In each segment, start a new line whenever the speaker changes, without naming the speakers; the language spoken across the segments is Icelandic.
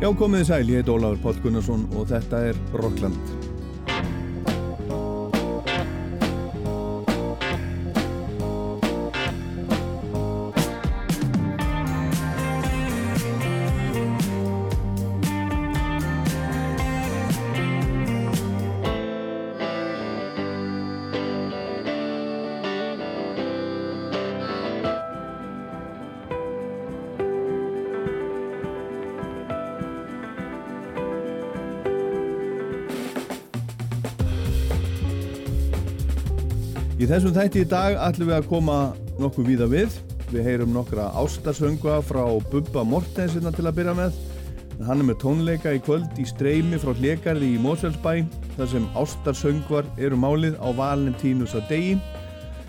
Já, komiði sæl, ég heit Ólafur Pál Gunnarsson og þetta er Rockland. Þessum þætti í dag ætlum við að koma nokkuð víða við. Við heyrum nokkra ástarsöngva frá Bubba Mortensina til að byrja með. Hann er með tónleika í kvöld í streymi frá hlekarði í Moselsbæ þar sem ástarsöngvar eru málið á Valentínus að degi.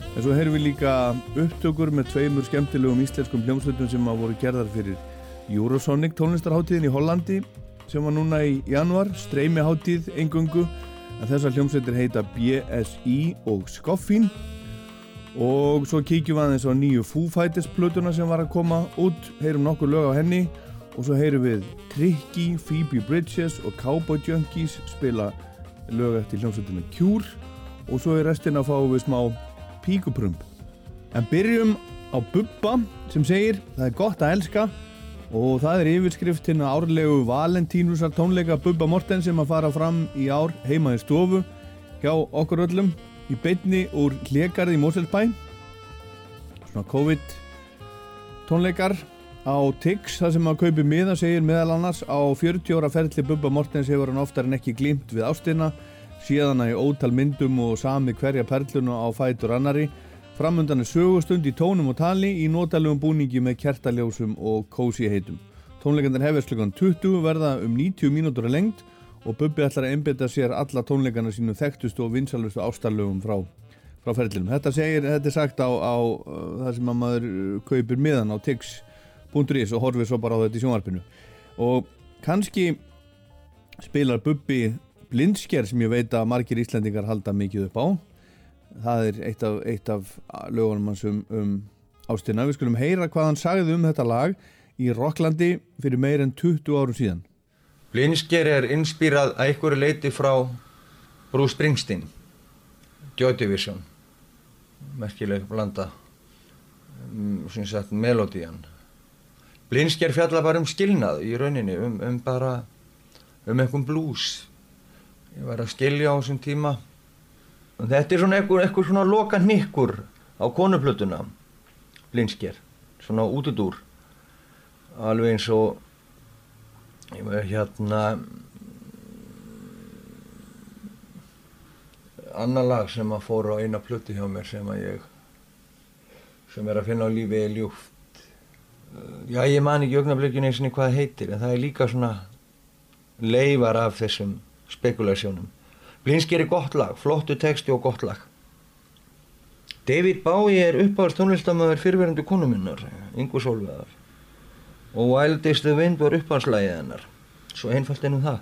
En svo heyrum við líka upptökur með tveimur skemmtilegum íslenskum hljómsveitum sem að voru gerðar fyrir Eurosonic tónlistarháttíðin í Hollandi sem var núna í januar, streymiháttíð engungu en þessar hljómsveitir heita BSI og Skoffin og svo kíkjum við aðeins á nýju Foo Fighters plötuna sem var að koma út. Heyrum nokkur lög á henni. Og svo heyrum við Tricky, Phoebe Bridges og Cowboy Junkies spila lög eftir hljómsveitinu Cure. Og svo er restin að fá við smá píkuprump. En byrjum á Bubba sem segir það er gott að elska og það er yfirskrift hérna árlegu Valentínusar tónleika Bubba Morten sem að fara fram í ár heima í stofu hjá okkur öllum í beinni úr hlekarði í Moselsbæ svona COVID tónleikar á Tix það sem að kaupi miða segir meðal annars. Á 40 ára ferli Bubba Mortens hefur hann oftar en ekki glýmt við ástina síðan að í ótal myndum og sami hverja perlunu á fætur annari Framundan er sögustund í tónum og tali í nótalegum búningi með kertaljósum og kósi heitum. Tónleikandar hefist klukkan 20 verða um 90 mínútur að lengt og Bubbi ætlar að einbita sér alla tónleikana sínu þekktustu og vinsalustu ástarlögum frá, frá ferlinum. Þetta, þetta er sagt á, á uh, það sem að maður uh, kaupir miðan á tix.is og horfir svo bara á þetta í sjónvarpinu. Og kannski spilar Bubbi blindsker sem ég veit að margir íslendingar halda mikið upp á það er eitt af, eitt af lögunum hans um, um ástina. Við skulum heyra hvað hann sagði um þetta lag í Rocklandi fyrir meir en 20 árum síðan.
Blinsker er inspírað að einhverju leiti frá Bruce Springsteen, Joy Division, merkileg blanda, um, sem sagt melodían. Blinsker fjalla bara um skilnað í rauninni, um, um bara, um einhvern blues. Ég var að skilja á þessum tíma Þetta er svona eitthvað, eitthvað svona loka nikkur á konuplötuna, Linsker, svona útudúr, alveg eins og, ég veið hérna, annar lag sem að fóra á eina plötu hjá mér sem að ég, sem er að finna á lífið er ljúft. Já, ég man ekki augnablikinu eins og hvað heitir, en það er líka svona leifar af þessum spekulasjónum. Blinsker er gott lag, flottu texti og gott lag. David Bowie er uppáðast tónlistamöður fyrverðandi konu minnar, Ingu Solveðar. Og Wildest the Wind var uppáðslægið hennar. Svo einfalt ennum það.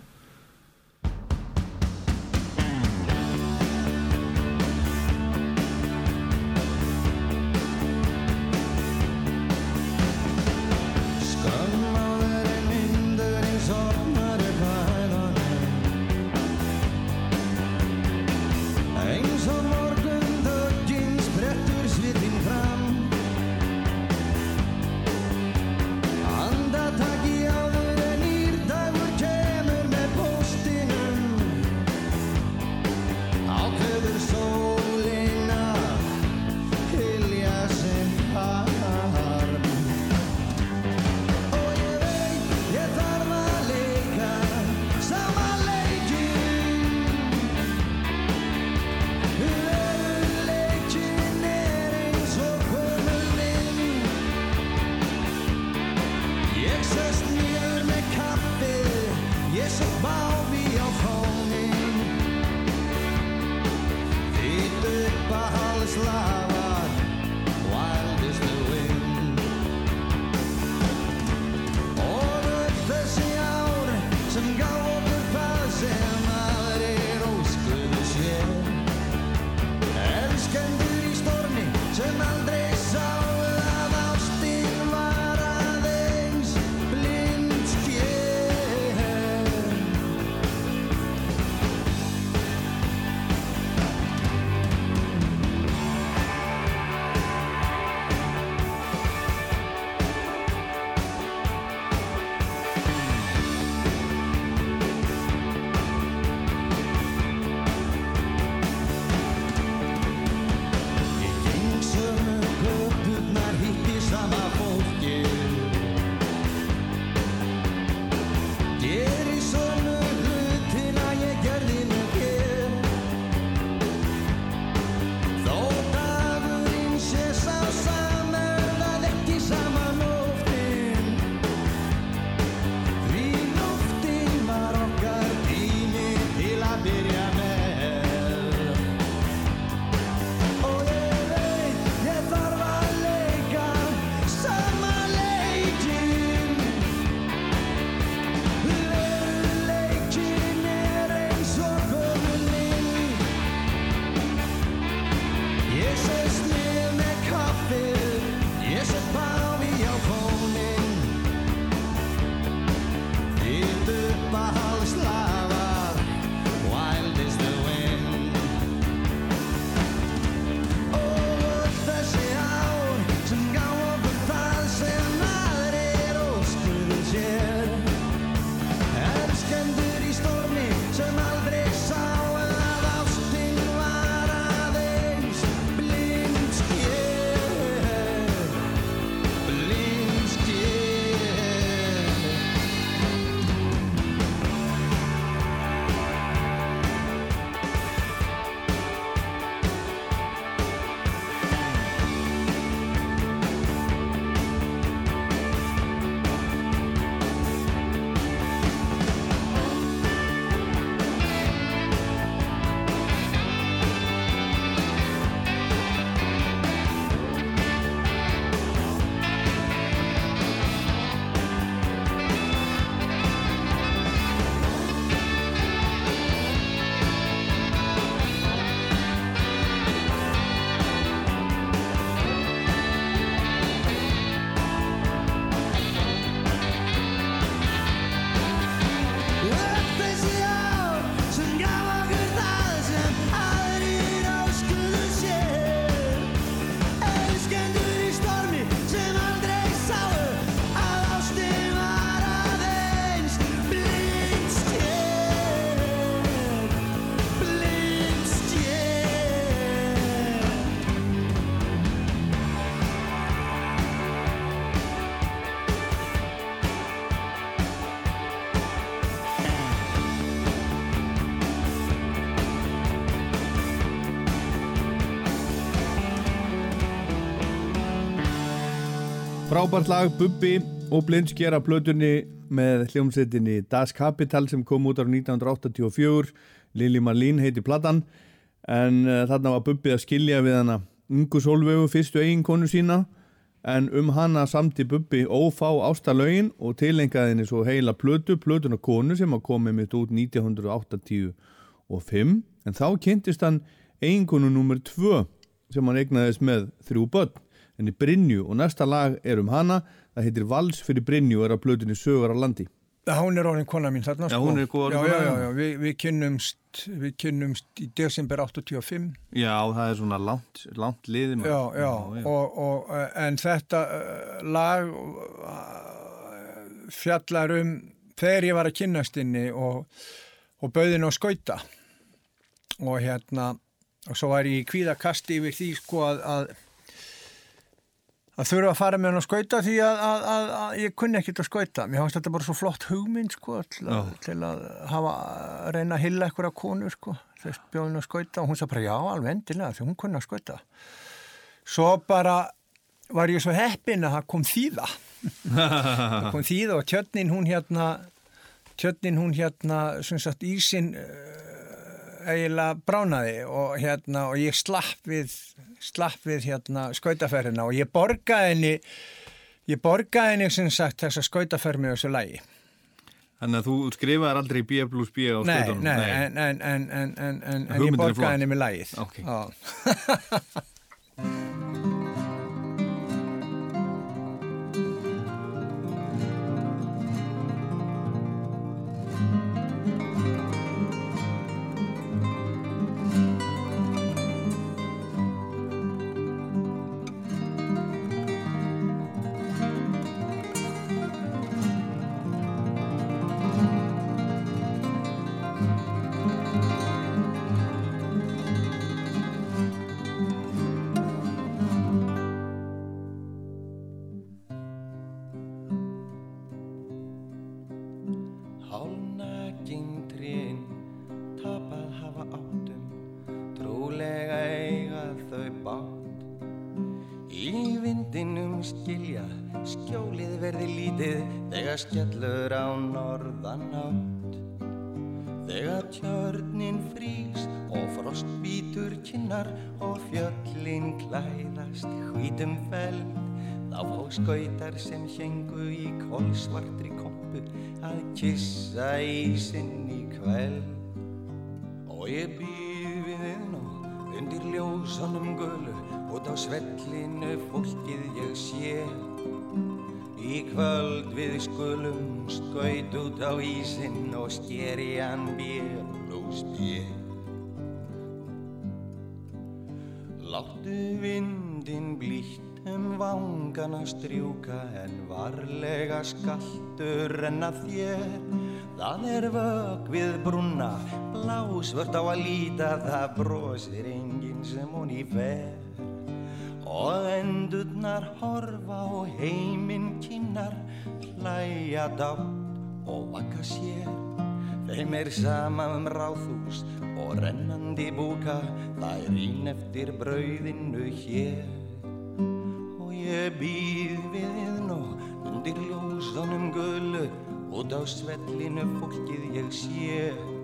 Frábært lag Bubbi og Blindsker að plötunni með hljómsettinni Das Kapital sem kom út á 1984 Lili Marlín heiti platan en uh, þarna var Bubbi að skilja við hana. Ungu Solveigu fyrstu eiginkonu sína en um hana samti Bubbi ófá ástalögin og tilengaði henni svo heila plötu, plötuna konu sem að komi mitt út 1985 en þá kynntist hann eiginkonu nummer 2 sem hann egnaðist með þrjú börn henni Brynju og næsta lag er um hana. Það heitir Vals fyrir Brynju og er að blöðinni sögur á landi.
Já, hún er orðin kona mín þarna
Já,
sko.
hún er góð
Já, já, já, já. Vi, við kynnumst við kynnumst í desember 85
Já, það er svona langt, langt liði
já, já, Og, og, eh, en þetta uh, lag uh, fjallar um þegar ég var að kynnast inni og, og bauðin á skauta. Og hérna og svo var ég í kvíðakasti yfir því sko að, að að þurfa að fara með hann að skauta því að, að, að, að ég kunni ekkert að skauta. Mér fannst þetta bara svo flott hugmynd sko til til að hafa reyna að hilla eitthvað konu sko þess bjóðin að skauta. Og hún sagði bara já alveg endilega því hún kunni að skauta. Svo bara var ég svo heppin að það kom þýða. Það kom þýða og tjötnin hún hérna tjötnin hún hérna sem sagt ísin eiginlega bránaði og hérna og ég slapp við slapp við hérna skautaferðina og ég borgaði henni ég borgaði henni sem sagt þessa skautaferð með þessu lægi
Þannig að þú skrifaði aldrei B plus B á
nei,
skautunum?
nei, en, en, en, en, en, en, ég borgaði henni með lægið
Ok.
skellur á norðan átt Þegar tjörnin frýs og frost býtur kinnar og fjöllin klæðast hvítum feld þá fá skautar sem hengu í kolsvartri kompu að kissa í kveld. Og ég býð við inn og undir ljósanum gulu út á svellinu fólkið ég sé Í kvöld við skulum skaut út á ísinn og skeri hann björn. Láttu vindin blítt um vangana strjúka en varlega skaltur en að þér. Það er vög við brúna, blásvört á að líta, það brosir enginn sem hún í fer. Og endurnar horfa og heiminn kynnar hlæja dátt og vaka sér. Þeim er sama um ráðhús og rennandi búka, það er ín eftir brauðinu hér. Og ég býð við nú undir ljósanum gullu, út á svellinu fólkið ég sé.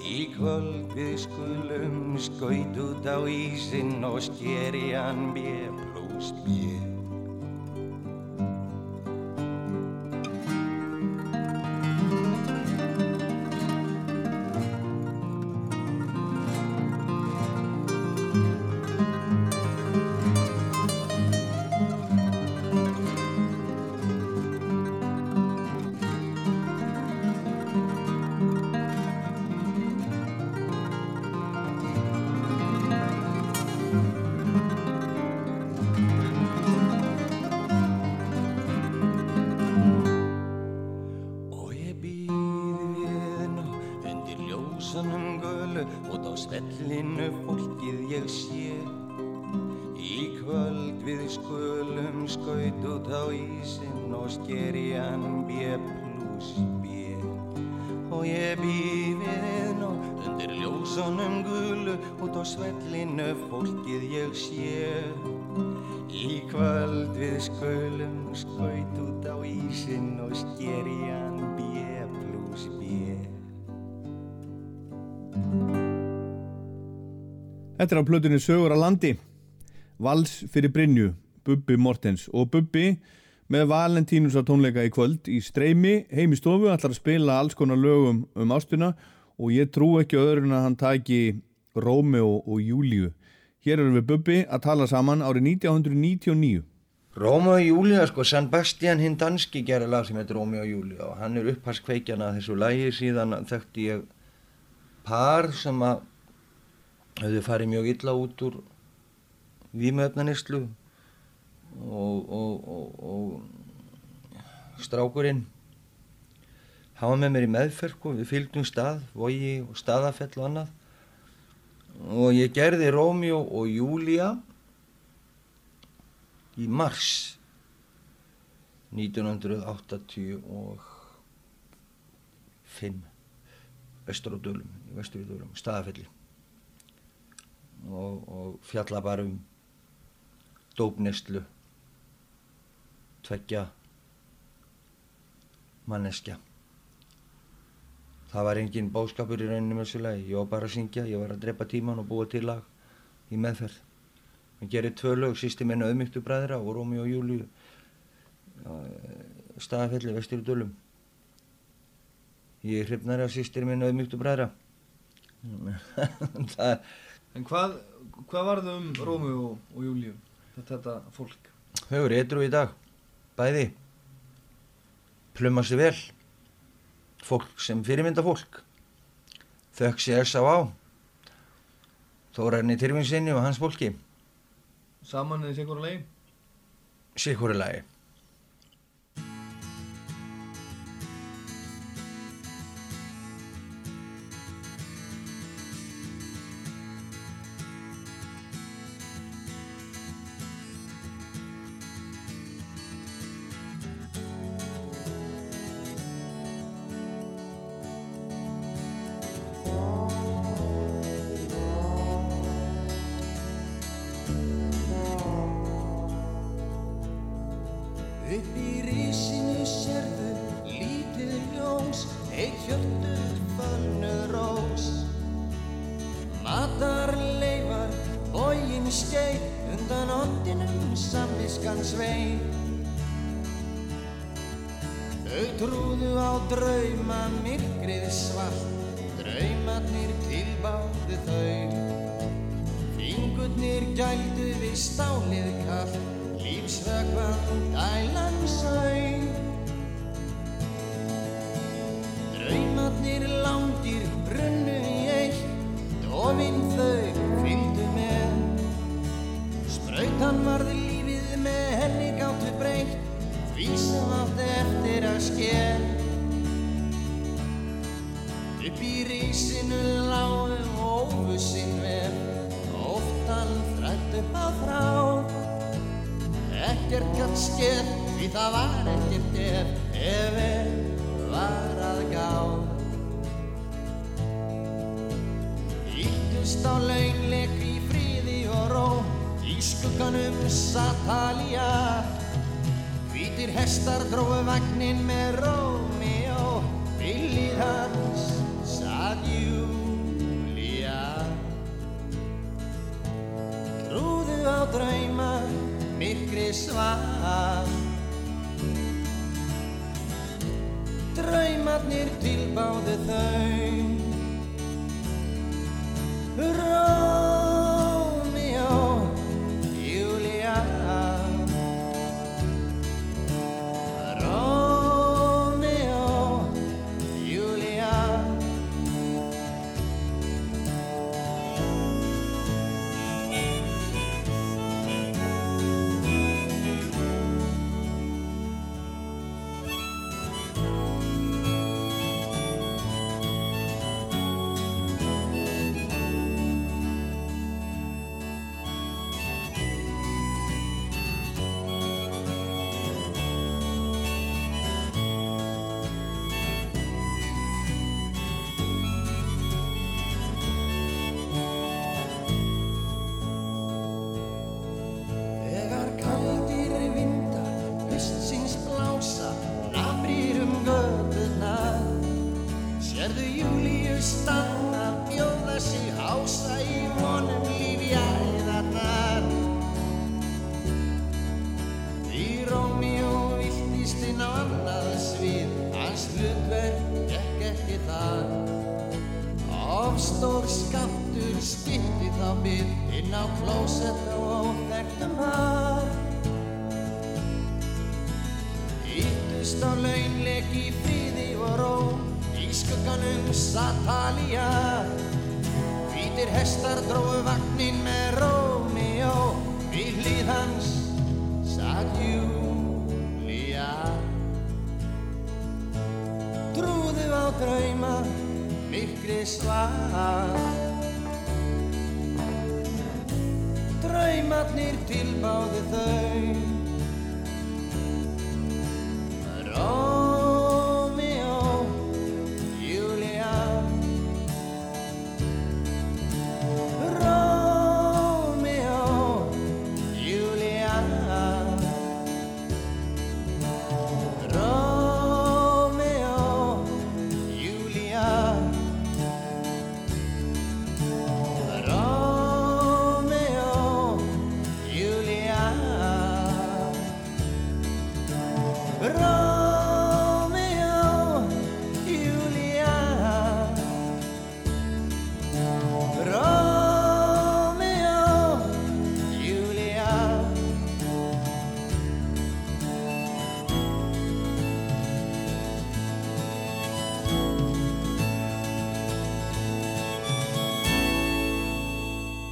Í kvöld við skulum skaut út á ísinn og skeri hann bjö pluss bjö.
Þetta er á plötunni Sögur að landi, Vals fyrir Brynju, Bubbi Mortens og Bubbi með Valentínus á tónleika í kvöld í streymi heim í stofu, ætlar að spila alls konar lögum um ástuna og ég trú ekki öðru en að hann taki Rómeo og Júliu. Hér erum við Bubbi að tala saman árið 1999.
Rómeo og Júlia, sko, San Bastian hinn danski gerði lag sem heitir Rómeo og Júlia og hann er upphagskveikjana þessu lagi síðan þekkti ég par sem að hefðu farið mjög illa út úr výmöfnanislu og, og, og, og strákurinn var með mér í meðferð sko, við fylgdum stað, vogi og staðafell og annað. Og ég gerði Rómjó og Júlia í mars 1985 vestur á Dölum í vestur í Dölum, staðafelli og, og fjalla bara um dópnestlu tveggja manneskja. Það var engin bóskapur í rauninu með þessu lagi. Ég var bara að syngja, ég var að drepa tíman og búa til lag í meðferð. Ég gerði tvö lög, sýsti minna auðmygtu bræðra og Rómi og Júliu staðafelli vestur í dölum ég hrifnar af sýstir minna auðmygtu bræðra.
Það... en hvað, hvað var það um Rómi og, og Júliu þetta, fólk?
Þau eru edru í dag bæði. Pluma sér vel. Fólk sem fyrirmynda fólk. Þökk sér á Þórarni Tyrfinsinni og hans fólki.
Saman eða sikkur að lagi?
Sikkur að lagi
í skugganum satt Halía. Hvítir hestar dróðu vagnin með Rómíó, villið hans satt Júlía. Trúðu á drauma, myrkri svaf Draumarnir tilbáðu þau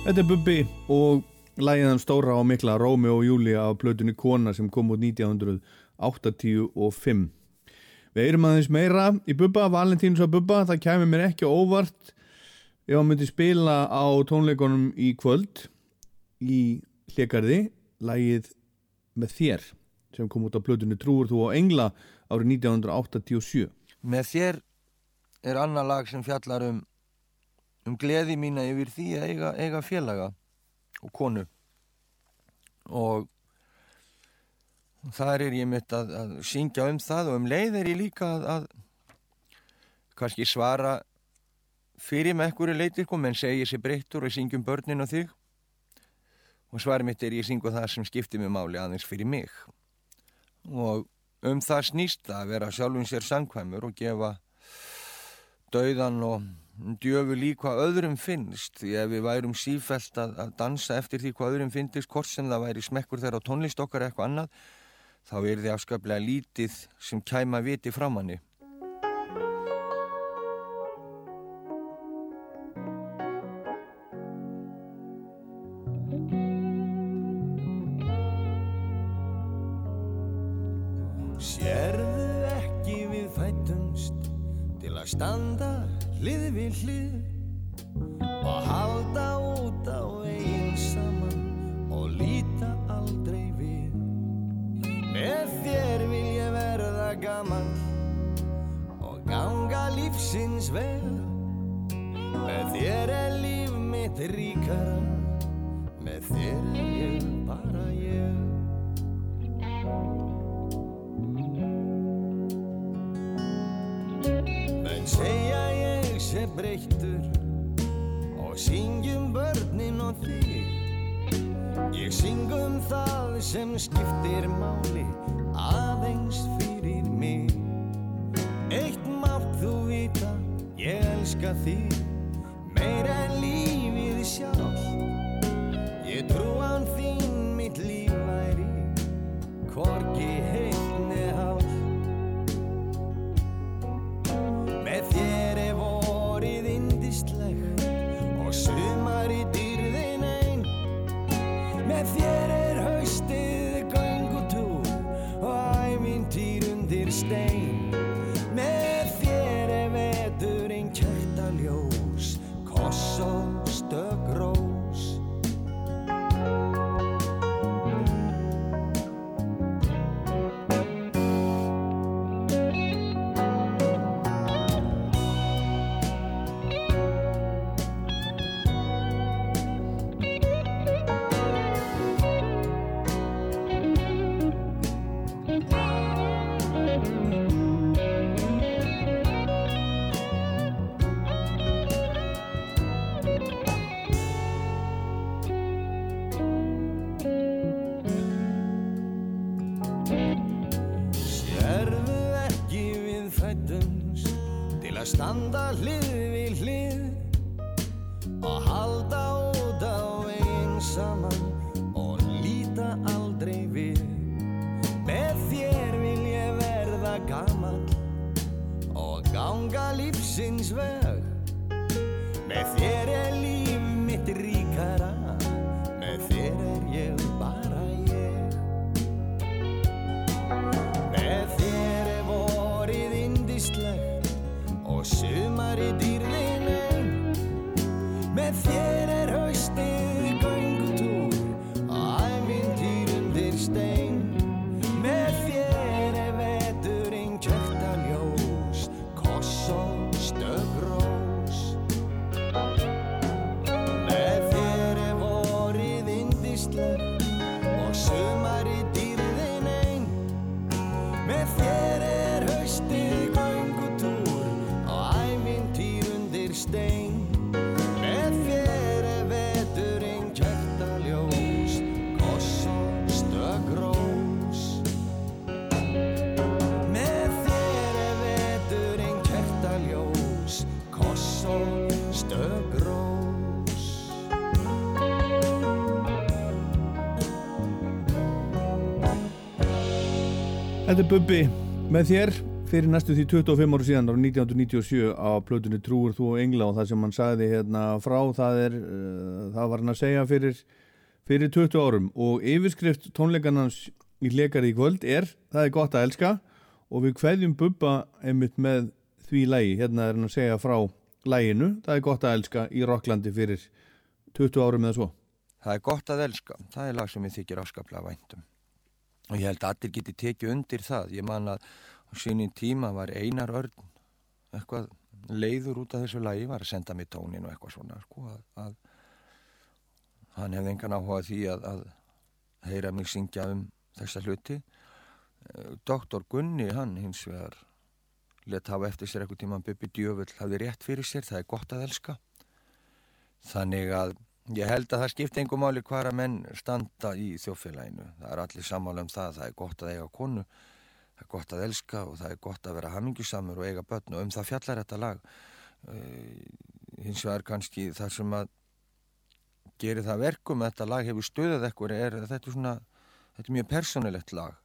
Þetta er Bubbi og lægiðan stóra og mikla Rómi og Júlia á plötunni Kona sem kom út 1985. Við erum aðeins meira í Bubba, Valentínus og Bubba, það kæmi mér ekki óvart ef hann myndi spila á tónleikonum í kvöld í hlekarði, lægið með þér sem kom út á plötunni Trúur þú á Engla árið 1987.
Með þér er annar lag sem fjallar um, um gleði mína yfir því að eiga, eiga félaga og konu. Og þar er ég mitt að, að syngja um það og um leið er ég líka að, að kannski svara fyrir með ekkur leiti sko, menn segir sér breyttur og syngjum börnin og þig. Og svarið mitt er ég syngu það sem skiptir mig máli aðeins fyrir mig. Og um það snýst það að vera sjálfum sér sangkvæmur og gefa dauðan og djöfu lík hvað öðrum finnst því ef við værum sífælt að, að dansa eftir því hvað öðrum finnist hvort sem það væri smekkur þeirra á tónlist okkar eitthvað annað þá er því afskaplega lítið sem kæma viti framanni
hlið við hlið og halda út á eigin saman og líta aldrei við. Með þér vil ég verða gaman og ganga lífsins vel. Með þér er líf mitt ríkara, það sem skiptir máli að standa hlið við hlið og halda út á einn saman og líta aldrei við. Með þér vil ég verða gammal og ganga lífsins veg. Með þér er líf Með
Þetta er Bubbi með þér fyrir næstu því 25 ára síðan ára 1997 á plötunni Trúur þú og Engla og það sem hann sagði hérna frá það er, uh, það var hann að segja fyrir, fyrir 20 árum. Og yfirskrift tónleikarnans í lekari í kvöld er það er gott að elska og við kveðjum Bubba einmitt með því lægi, hérna er hann að segja frá læginu, það er gott að elska í Rocklandi fyrir 20 árum eða svo.
Það er gott að elska, það er lag sem ég þykir afskaplega væntum. Og ég held að allir geti tekið undir það. Ég man að á sínum tíma var Einar Örn, eitthvað leiður út af þessu lagi, var að senda mér tónin og eitthvað svona, sko, að, að hann hefði engan áhuga því að, að heyra mig syngja um þessa hluti. Eh, Doktor Gunni, hann hins vegar let hafa eftir sér eitthvað tíma Bubi Djöfull hafði rétt fyrir sér, það er gott að elska. Þannig að Ég held að það skipti engum máli hvaðra menn standa í þjófélaginu. Það er allir sammála um það. Það er gott að eiga konu, það er gott að elska og það er gott að vera hamingusamur og eiga börn og um það fjallar þetta lag. Uh, hins vegar kannski það sem að gerir það verkum að þetta lag hefur stöðað ekkur er þetta svona, þetta er mjög personilegt lag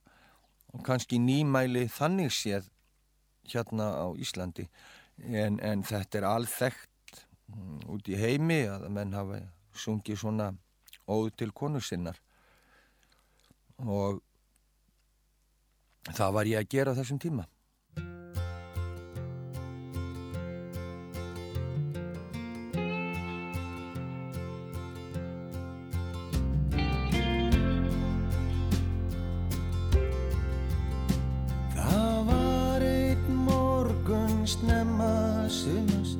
og kannski nýmæli þannig séð hérna á Íslandi en, en þetta er alþekkt mm, út í heimi að menn hafa sungið svona óð til konu sinnar og það var ég að gera þessum tíma
snemma sumas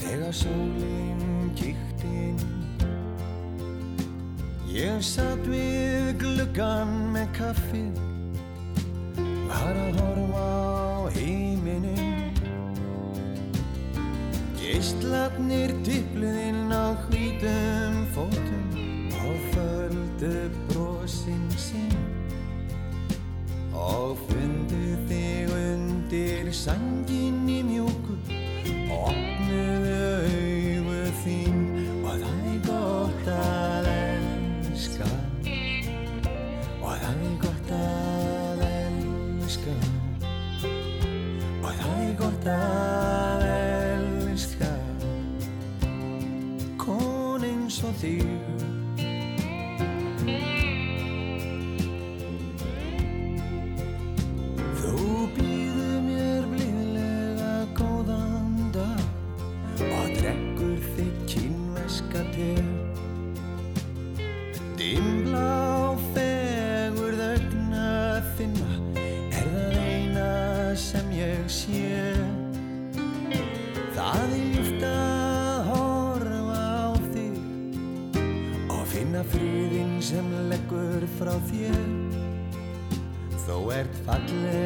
þegar sólinn kíkti inn. Ég satt við gluggan með kaffið, var að horfa á heiminin. Geistlarnir tippluðinn á hvítum fótum og földu brosinn sín og fundu þig undir sanginni þér. Þó ert falleg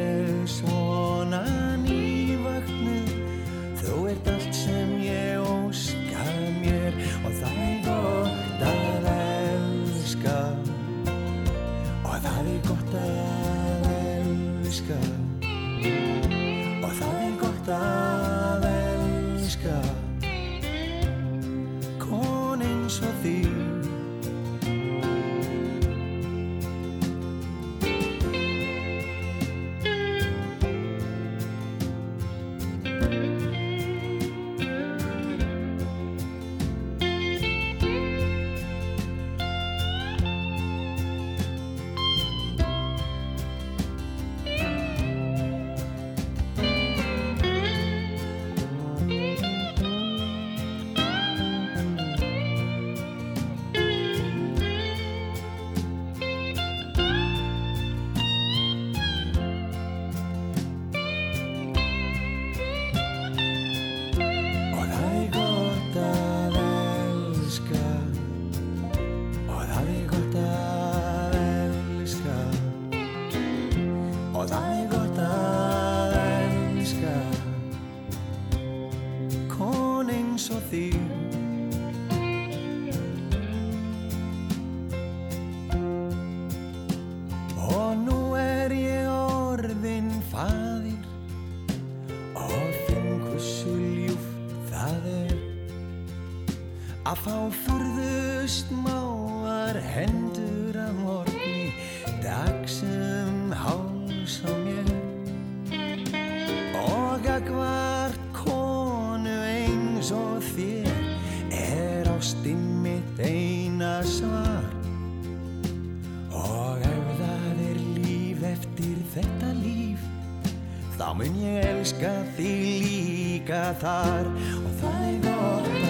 þá mun ég elska þig líka þar. Og það er gott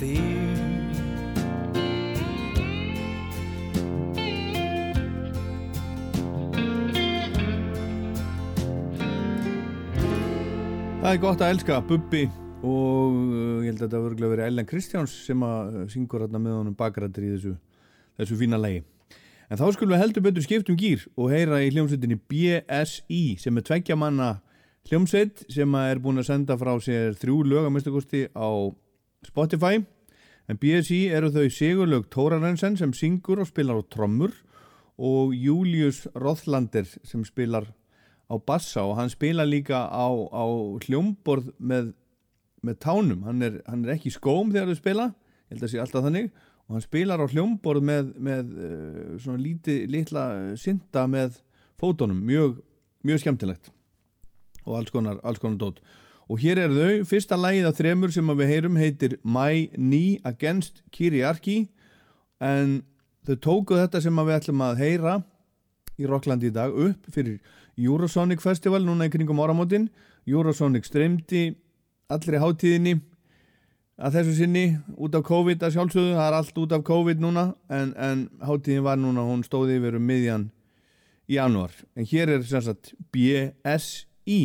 þig Það er gott að elska
Bubbi og uh, ég held að þetta örgulega verið Ellen Kristjáns sem að uh, syngur hérna með honum bakrættir í þessu, þessu fína lagi. En þá skulum við heldur betur skiptum gýr og heyra í hljómsveitinni BSI sem er tveggja manna hljómsveit sem er búin að senda frá sér þrjú lög að mistakosti á Spotify. En BSI eru þau Sigurlaug Tórarensen sem syngur og spilar á trommur og Július Rothlander sem spilar á bassa og hann spila líka á, á hljómborð með, með tánum, hann er, hann er ekki í skóm þegar þau spila, ég held að sé alltaf þannig og hann spilar á hljómborð með, með uh, svona líti, litla synda með fótonum, mjög, mjög skemmtilegt og alls konar, alls konar dót og hér er þau, fyrsta lagið af þremur sem við heyrum heitir My Knee Against Kyriarchy en þau tókuð þetta sem við ætlum að heyra í Rocklandi í dag upp fyrir Eurosonic Festival núna í kringum áramótin. Eurosonic streymdi allri hátíðinni að þessu sinni út af COVID að sjálfsögðu, það er allt út af COVID núna en, en hátíðin var núna, hún stóði yfir um miðjan í januar en hér er sem sagt BSI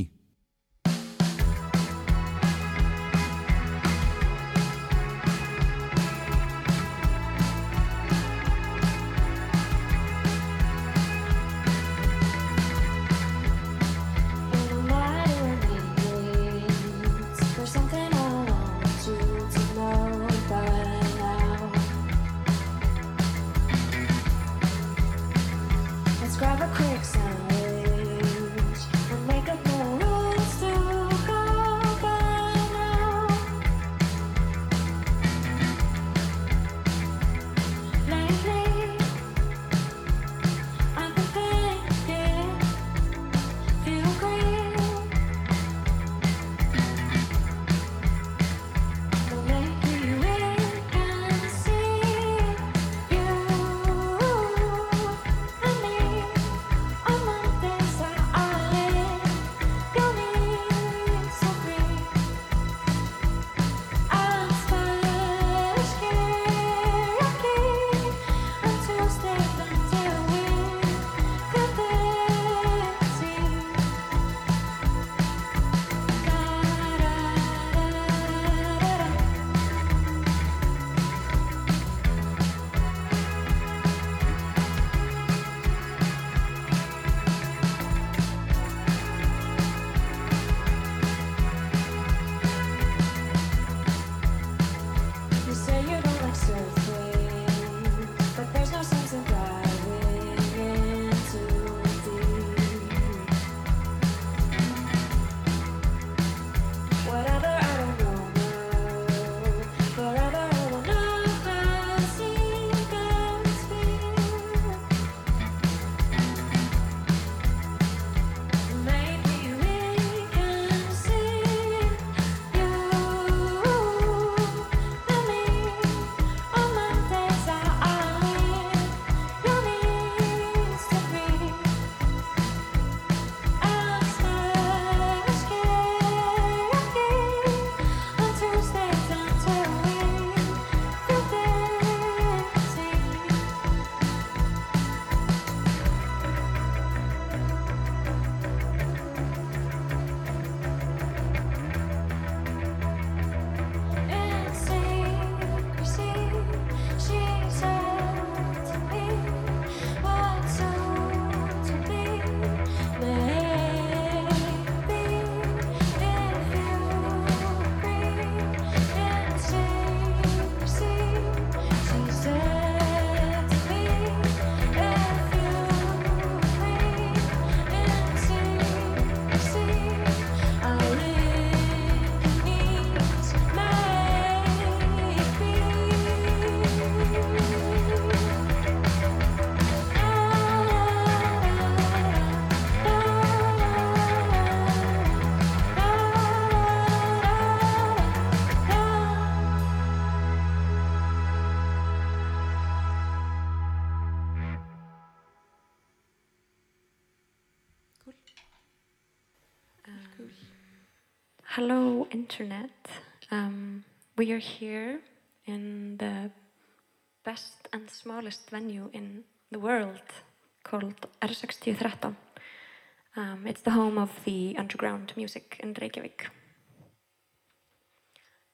internet. Um, we are here in the best and smallest venue in the world called R6013. Um, it's the home of the underground music in Reykjavik.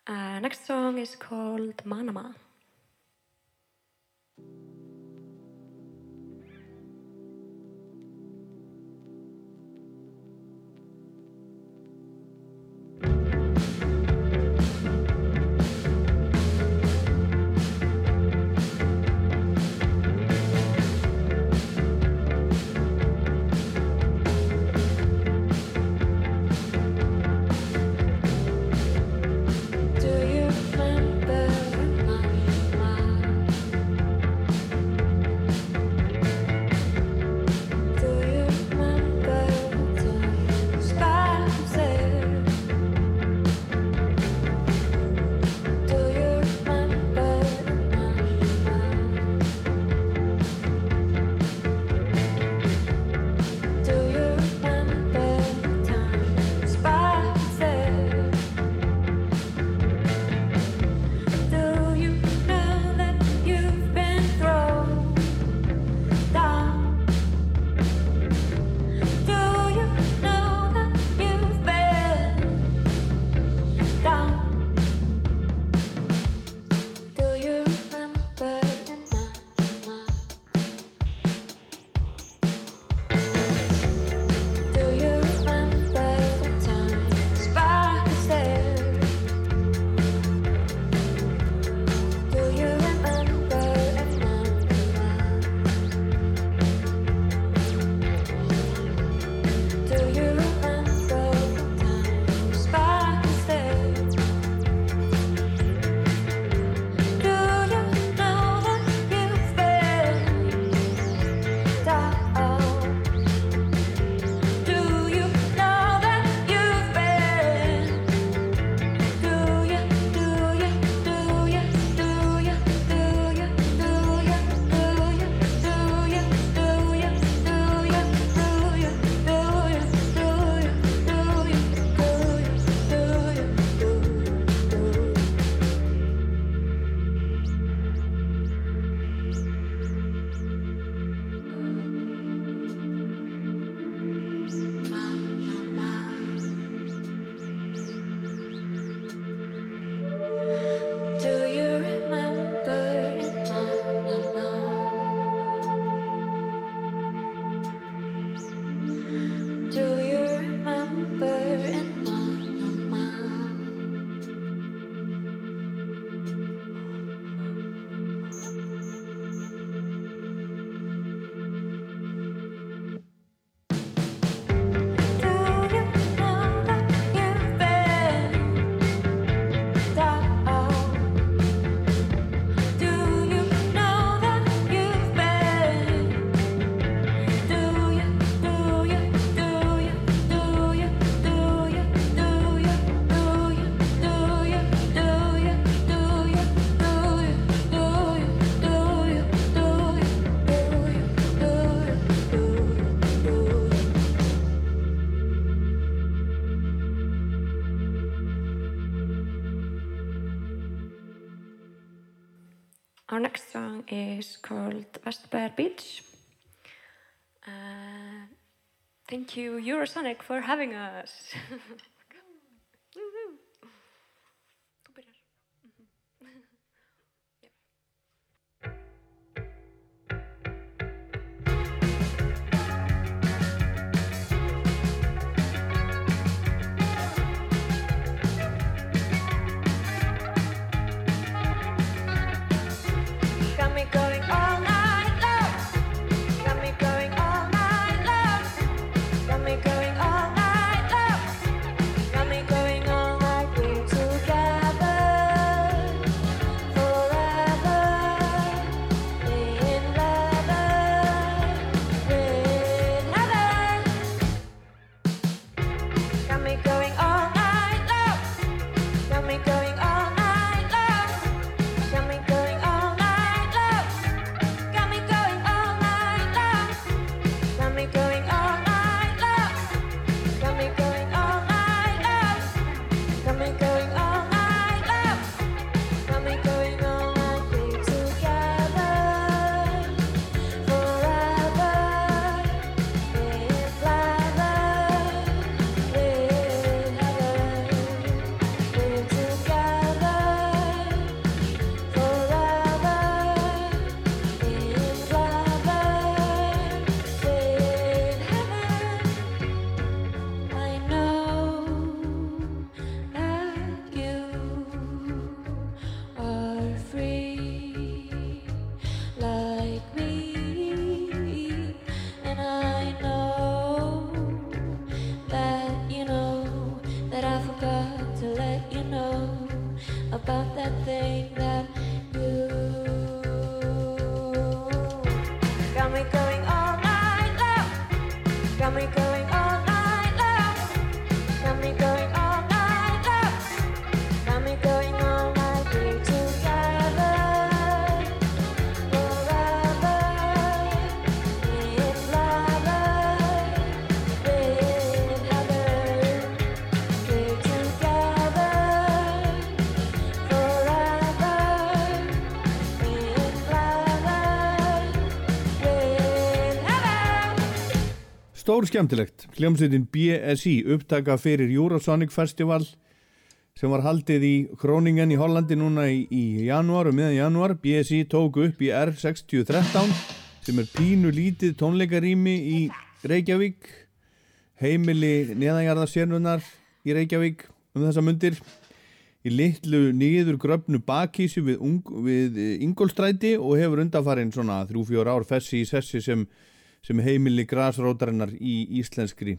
Uh, next song is called Manama. Per pitch. Uh, thank you, Eurosonic, for having us.
Stór skemmtilegt, hljómsveitin BSI upptaka fyrir Eurosonic Festival sem var haldið í Kroningen í Hollandi núna í, í janúar og meðan janúar. BSI tók upp í R6013 sem er pínu lítið tónleikarými í Reykjavík. Heimili neðanjarðarsérnunar í Reykjavík um þessa mundir. Í litlu niður gröfnu bakhísi við, við Ingolstræti og hefur undanfarinn svona 3-4 ár fessi í sessi sem sem heimili grasrótarinnar í íslenskri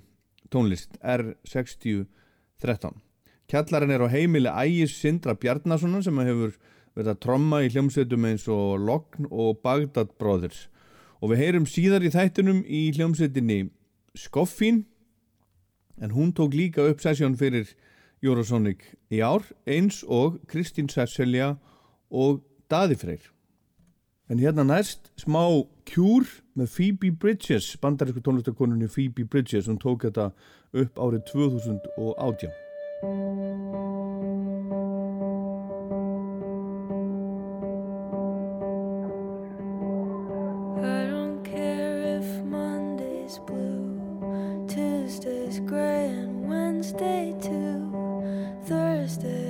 tónlist R6013. Kjallarinn er á heimili Ægis Sindra Bjarnasonar sem hefur verið að tromma í hljómsveitum eins og Logn og Bagdad Brothers. Og við heyrum síðar í þættunum í hljómsveitinni Skoffín en hún tók líka upp sessjón fyrir Eurosonic í ár eins og Kristín Sesselja og Daði Freyr. En hérna næst smá Cure með Phoebe Bridges, bandarísku tónlistakonunni Phoebe Bridges, hún tók þetta upp árið 2018.
I don't care if Monday's blue, Tuesday's gray, and Wednesday too. Thursday,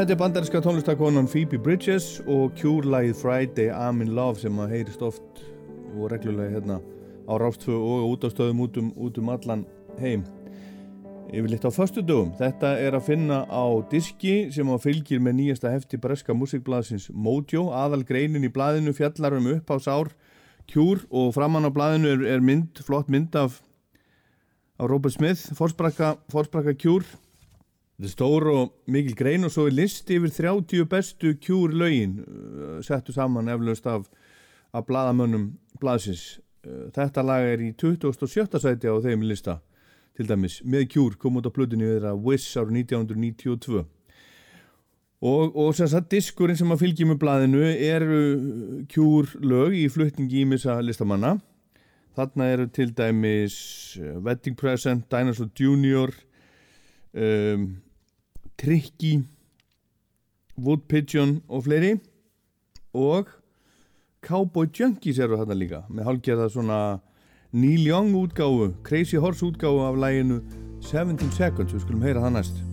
þetta er bandarinska tónlistakonan Phoebe Bridges og Cure-lægið Friday I'm in Love sem að heyrist oft og reglulega hérna á á Rástfö og út á stöðum út um, út um allan heim yfirleitt á föstu dögum. Þetta er að finna á diski sem á fylgir með nýjasta hefti breska músikblaðsins Mojo. Aðal greinin í blaðinu fjallar um upphásár kjúr og framann á blaðinu er, er mynd, flott mynd af, af Robert Smith, forsprakka kjúr. Þetta er stór og mikil grein og svo er list yfir 30 bestu kjúr lögin uh, settu saman eflaust af, af blaðamönnum blaðsins. Uh, Þetta lag er í 27. sæti á þeim lista til dæmis með kjúr kom út á plötunni við þeirra Wish árið 1992 og, og sem sagt diskurinn sem að fylgja með blaðinu eru kjúr lög í flutningi ímissa listamanna þarna eru til dæmis uh, Wedding Present, Dinosaur Junior um, Tricky Wood Pigeon og fleiri. Og Cowboy Junkies eru þarna líka. Með hálfgerða svona Neil Young útgáfu, Crazy Horse útgáfu af læginu 17 Seconds, við skulum heyra það næst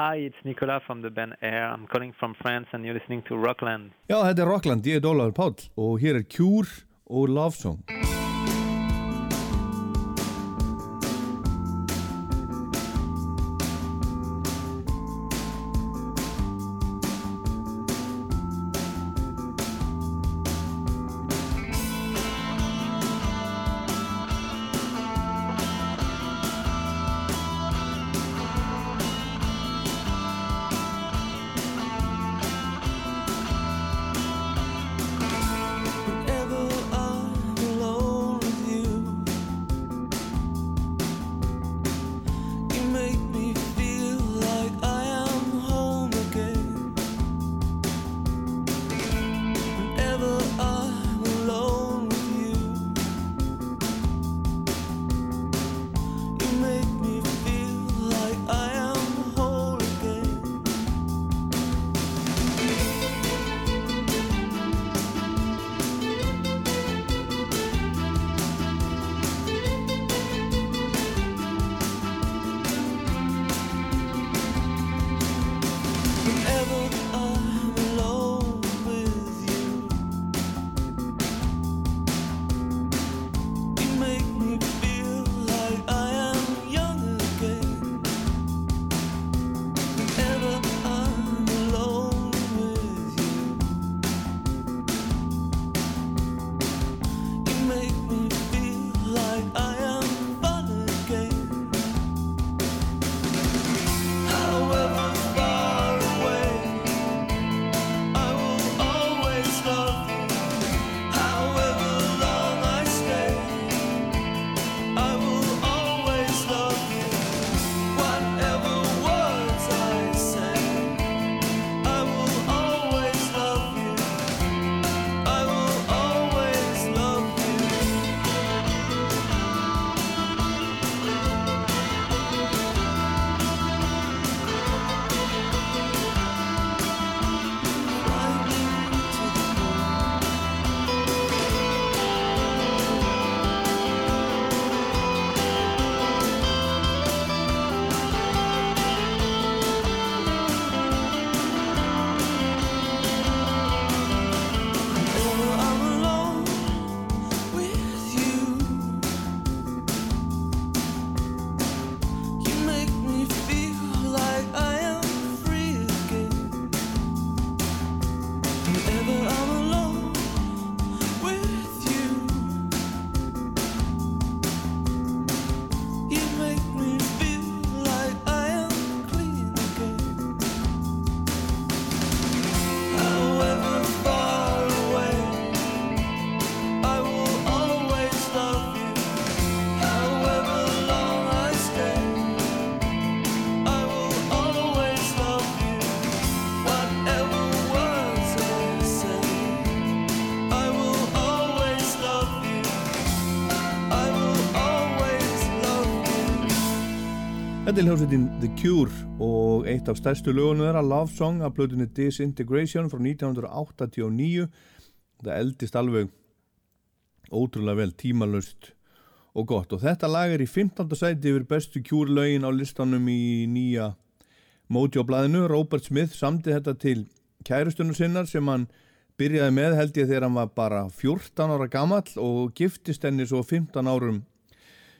Hi, it's Nicolas from the band Air. I'm calling from France and you're listening to Rockland.
Já, þetta er Rockland, ég er Dólar Páll og hér er Cure og Love Song. Þetta er hljómsveitin The Cure og eitt af stærstu lögunum þeirra Love Song af plötunni Disintegration frá 1989 þetta eldist alveg ótrúlega vel, tímalust og gott. Og þetta lag er í 15. sæti yfir bestu Cure lögin á listanum í nýja Mojo-blæðinu Robert Smith samti þetta til kærustunum sinnar sem hann byrjaði með held ég þegar hann var bara 14 ára gamall og giftist henni svo 15 árum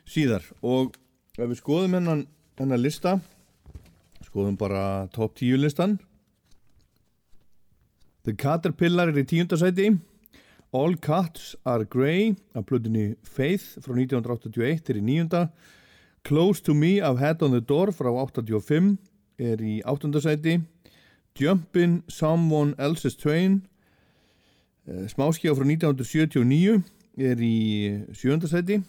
síðar. Og ef við skoðum hennan, hennan lista. Skoðum bara top 10 listan. The Caterpillar er í tíundasæti All Cats Are Grey af plötunni Faith frá 1981 er í níunda. Close to Me af Head on the Door frá 85 er í áttundasæti Jumpin' Someone Else's Train eh, smáskjá frá 1979 er í sjöndasæti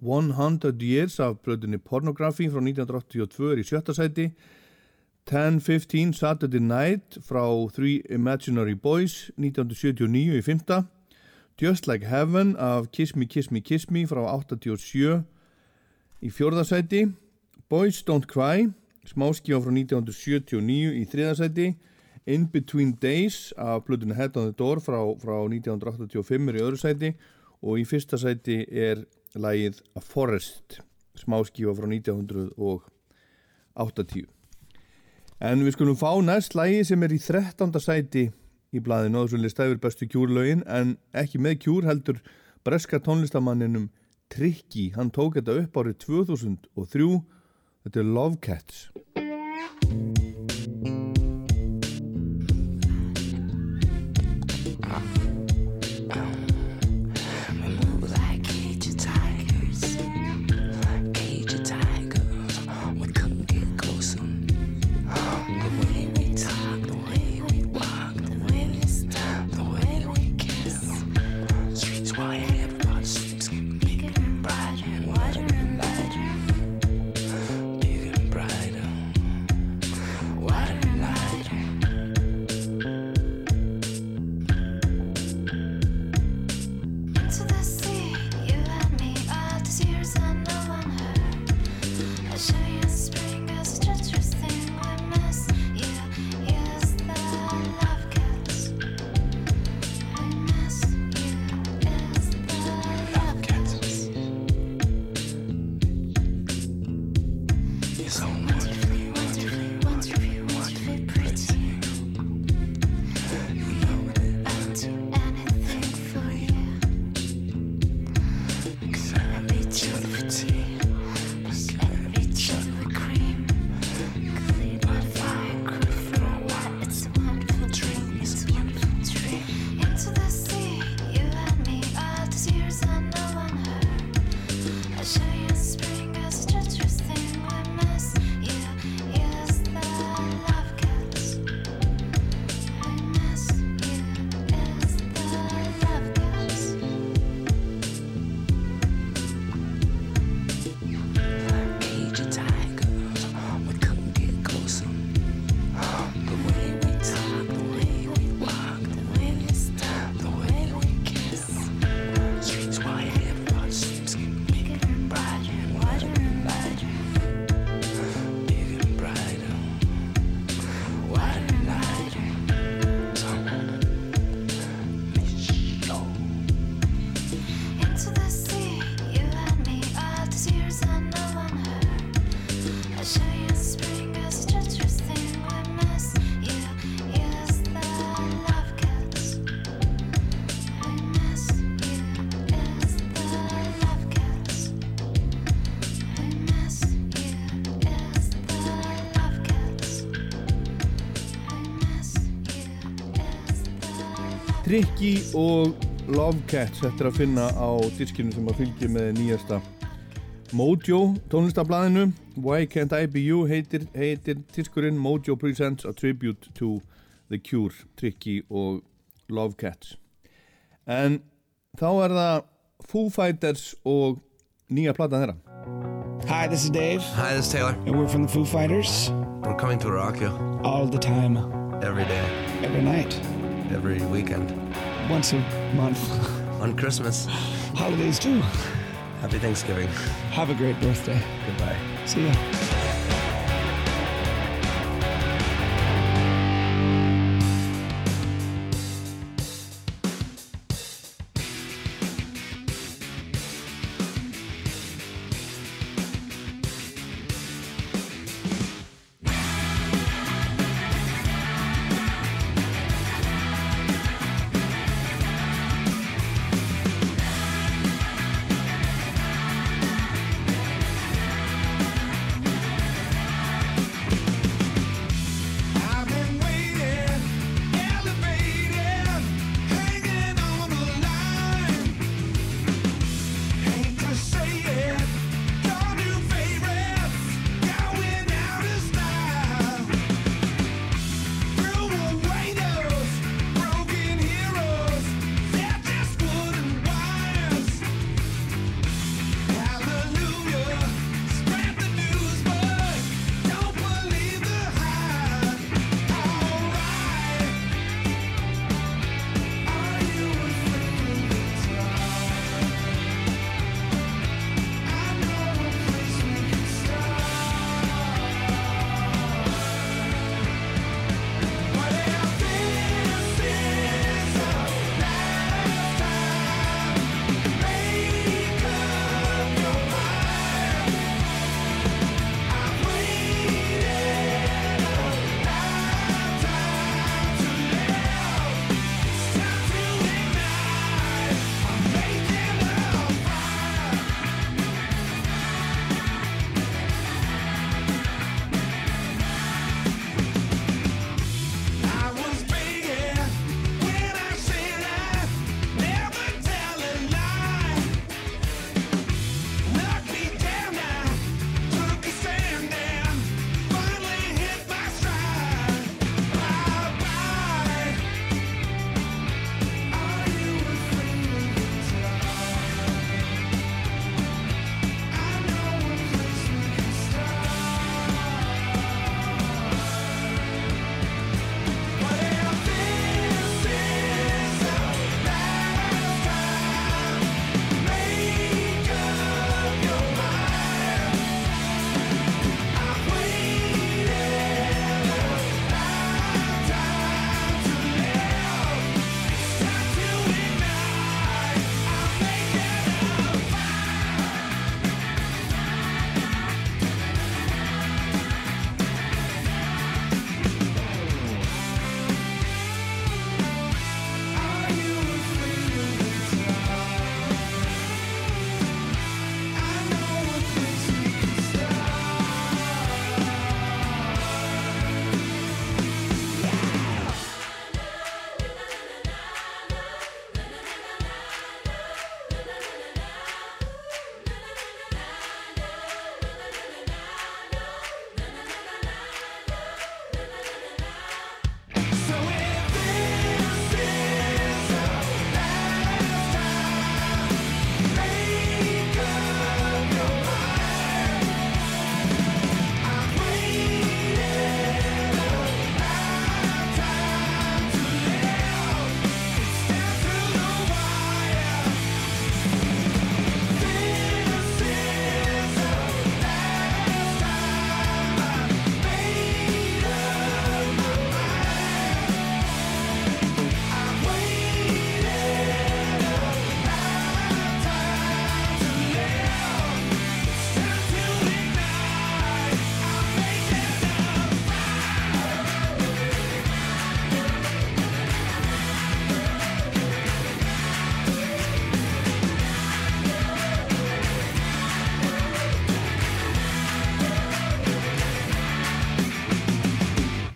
100 Years af blöðunni Pornography frá 1982 er í sjötta sæti. 10-15 Saturday Night frá Three Imaginary Boys 1979 í fymta Just Like Heaven af Kiss Me Kiss Me Kiss Me frá 87 í fjórðasæti Boys Don't Cry smáskjá frá 1979 í þriðasæti In Between Days af blöðunni Head on the Door frá, frá 1985 er í öðru sæti. Og í fyrsta sæti er lagið A Forest smáskífa frá 1980
En við skulum fá næst lægi sem er í 13. sæti í blaðinu og þessu lista yfir bestu kjúrlögin en ekki með kjúr heldur breska tónlistamanninum Tricky. Hann tók þetta upp árið 2003. Þetta er Love Cats. Tricky og Love Cats þetta er að finna á diskinu sem að fylgja með nýjasta Mojo tónlistablaðinu Why Can't I Be You heitir, heitir diskurinn Mojo Presents a Tribute to The Cure Tricky og Love Cats en þá er það Foo Fighters og nýja platan þeirra
Hi, this is Dave.
Hi, this is Taylor.
And we're from the Foo Fighters.
We're coming to rock you
All the time.
every day,
Every night.
every weekend,
Once a month.
on Christmas.
Holidays too.
Happy Thanksgiving.
Have a great birthday.
Goodbye.
See ya.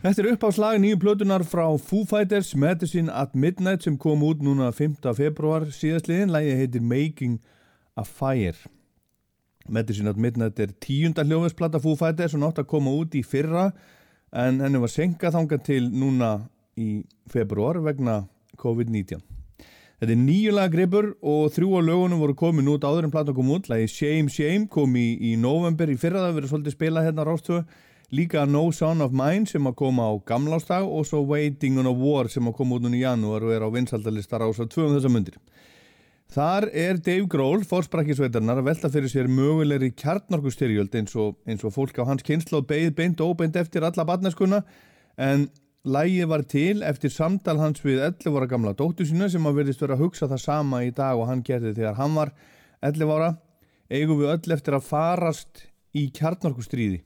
Þetta er uppáslag nýju plötunar frá Foo Fighters Medicine at Midnight sem kom út núna 5. februar síðastliðin. Lægið heitir Making a Fire. Medicine at Midnight er tíunda hljóðversplata Foo Fighters og nátt að koma út í fyrra en henni var senkað þangað til núna í februar vegna COVID-19. Þetta er nýjulega gripur og þrjú á lögunum voru komin út áður en platan kom út. Lægið Shame Shame kom í, í november í fyrra, það verið svolítið spilað hérna á Rástöðu. Líka No Son of Mine sem að koma á gamlástag og svo Waiting on a War sem að koma út núna í janúar og er á vinsaldalista Rása 2 um þessa mundir. Þar er Dave Grohl, fórsprækisveitarnar, að velta fyrir sér mögulegri kjarnorkustyrjöld eins og, eins og fólk á hans kynslu og beigð beint og óbeint eftir alla barnaskuna en lægi var til eftir samtal hans við 11 ára gamla dóttu sína sem að verðist vera að hugsa það sama í dag og hann gerði þegar hann var 11 ára eigum við öll eftir að farast í kjarnorkustríði.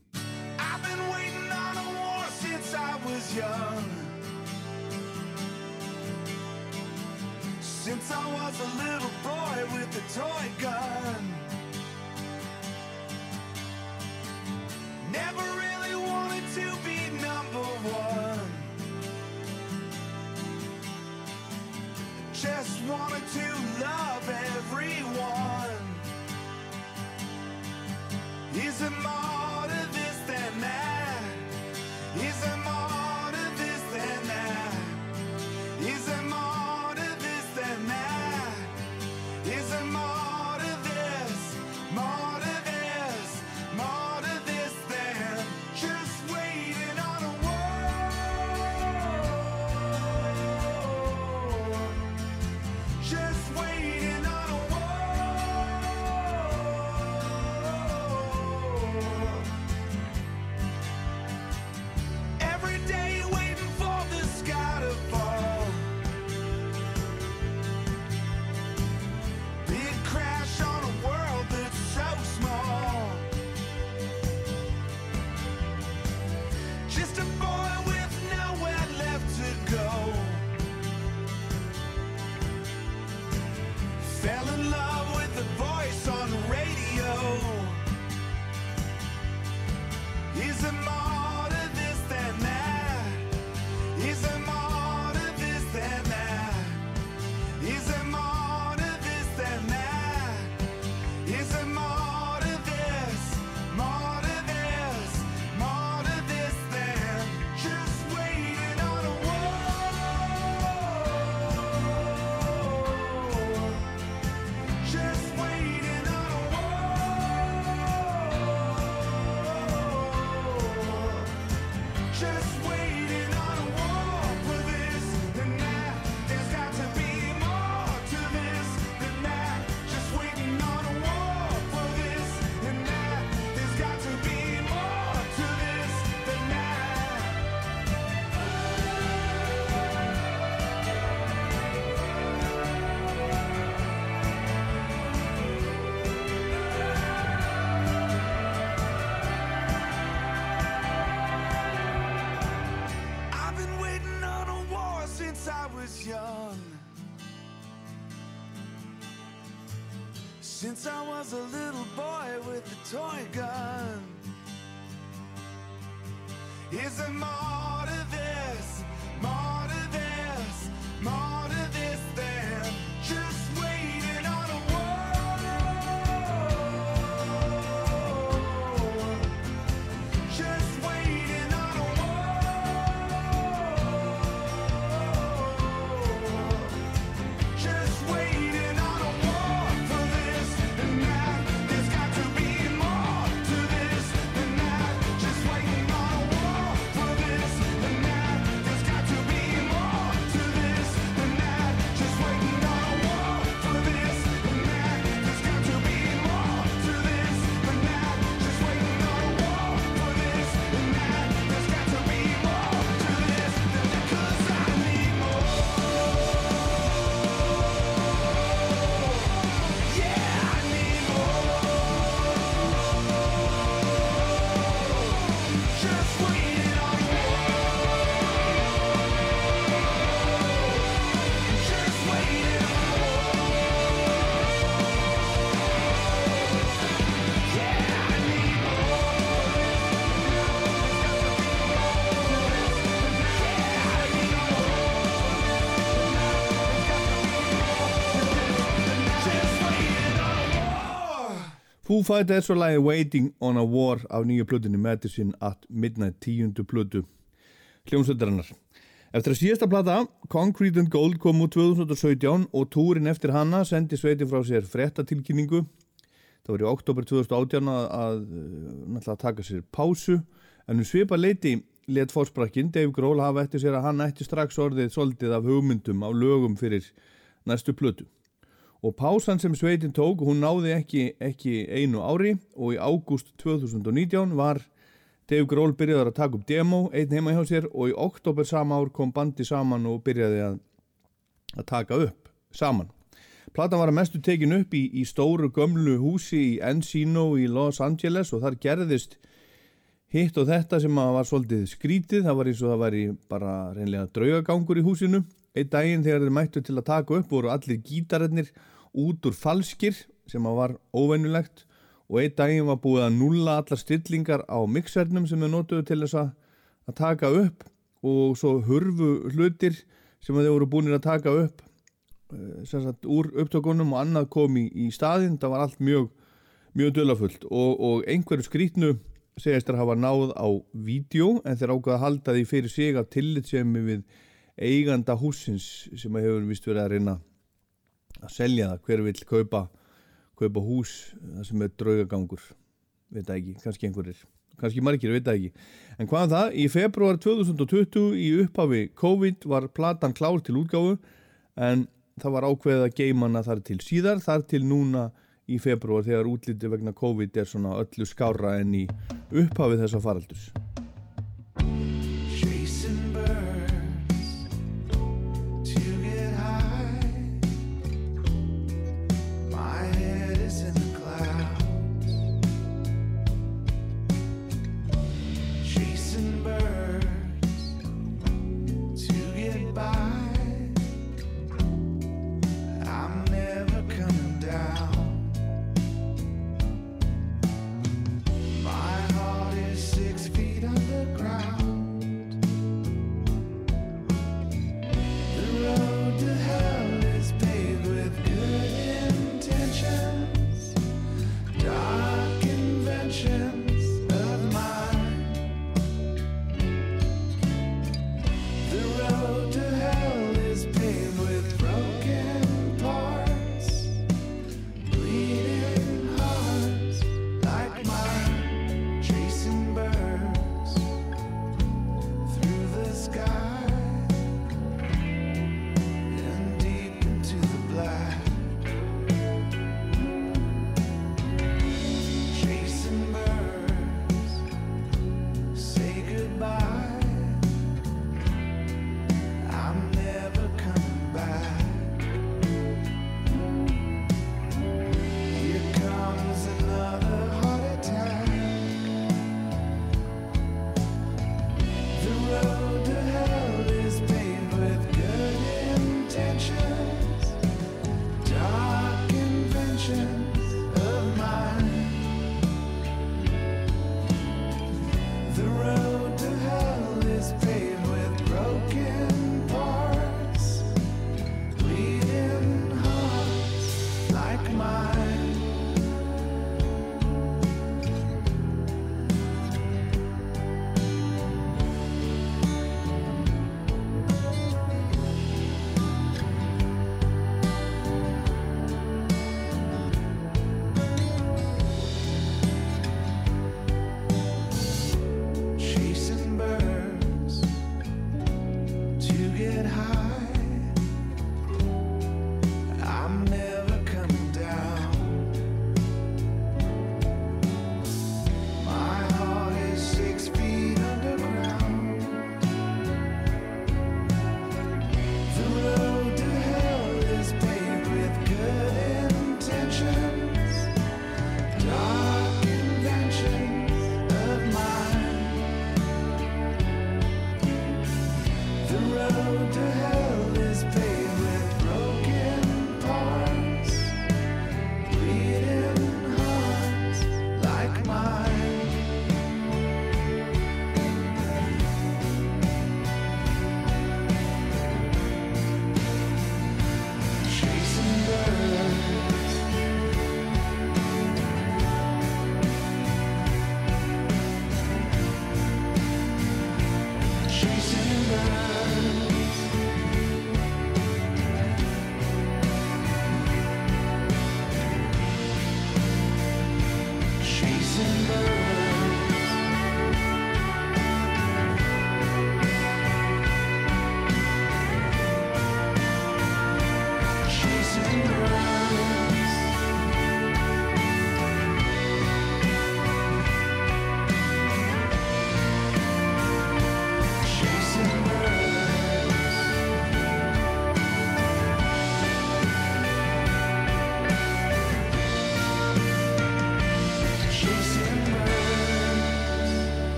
Toy gun. Is there more
Foo Fighters og lagi Waiting on a War af nýju plötunni Medicine at Midnight tíundu plötu hljómsveitarinnar. Eftir að síðasta plata, Concrete and Gold kom úr 2017 og túrin eftir hana sendi sveitin frá sér frettatilkynningu. Það var í oktober 2018 að, að, að, að taka sér pásu en um svipa leiti let fórsprakkin Dave Grohl hafa eftir sér að hann ætti strax orðið soldið af hugmyndum á lögum fyrir næstu plötu. Og pásan sem sveitin tók, hún náði ekki, ekki einu ári og í ágúst 2019 var Dave Grohl byrjaði að taka upp demo einn heima hjá sér og í oktober sama ár kom bandi saman og byrjaði að, að taka upp saman. Platan var að mestu tekin upp í, í stóru gömlu húsi í Encino í Los Angeles og þar gerðist hitt og þetta sem var svolítið skrítið, það var eins og það var bara reynlega draugagangur í húsinu. Einn daginn þegar þeir mættu til að taka upp voru allir gítararnir út úr falskir sem var óvennulegt og einn daginn var búið að nulla allar stillingar á mixernum sem þeir notuðu til þess að, að taka upp og svo hurfu hlutir sem þeir voru búinir að taka upp eh, sagt úr upptökunum og annað kom í, staðinn, það var allt mjög mjög dölafullt og, og einhverju skrítnu segist þær hafa náð á vídeo en þeir ákvaða að halda því fyrir sig af tillitsemi við eiganda húsins sem hefur vist verið að reyna að selja það. Hver vill kaupa, kaupa hús það sem er draugagangur? Veit það ekki, kannski einhverjir. Kannski margir, veit það ekki. En hvað um það, í februar 2020 í upphafi COVID var platan klár til útgáfu en það var ákveðið að geimana þar til síðar þar til núna í februar þegar útliti vegna COVID er svona öllu skára en í upphafið þessa faraldurs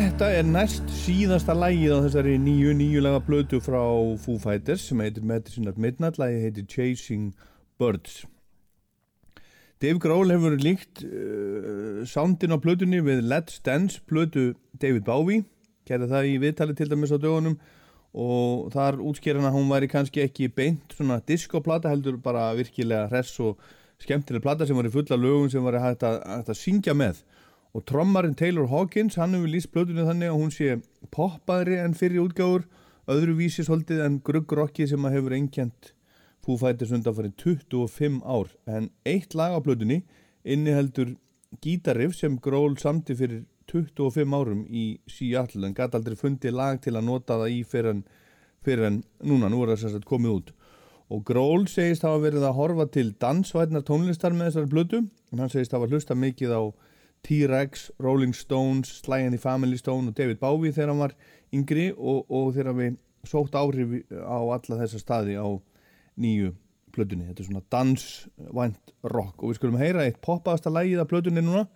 Þetta er næst síðasta lægið á þessari nýju nýjulega blötu frá Foo Fighters sem heitir Medicine at Midnight, lægið heitir Chasing Birds. Dave Grohl hefur líkt uh, soundin á blötunni við Let's Dance blötu David Bowie, gerði það í viðtali til dæmis á dögunum og þar útskýrana hún væri kannski ekki beint svona diskoplata heldur bara virkilega hress og skemmtileg plata sem var í fulla lögum sem var hægt að, hægt að syngja með og trommarinn Taylor Hawkins hann hefur líst blötunni þannig að hún sé poppaðri en fyrir útgáfur öðruvísi svolítið en gruggrokki sem að hefur einkjent Foo Fighters undanfarið 25 ár. En eitt lag á blötunni inniheldur gítarriff sem Grohl samti fyrir 25 árum í Seattle en gæti aldrei fundið lag til að nota það í fyrir en, fyrir en núna, nú er það sagt komið út. Og Grohl segist hafa verið að horfa til dansvætnar tónlistar með þessari blötu en hann segist hafa hlusta mikið á T-Rex, Rolling Stones, Sly and the Family Stone og David Bowie þegar hann var yngri og, og þegar við sótt áhrif á alla þessa staði á nýju plötunni. Þetta er svona dansvænt rock. Og við skulum heyra eitt poppaðasta lægið af plötunni núna.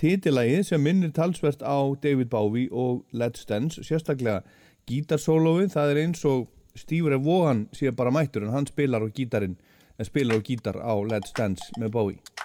Titilægið sem minnir talsvert á David Bowie og Let's Dance sérstaklega gítarsólóið. Það er eins og Steve Ray Vaughan sé bara mættur en hann spilar á gítarinn en spilar á gítar á Let's Dance með Bowie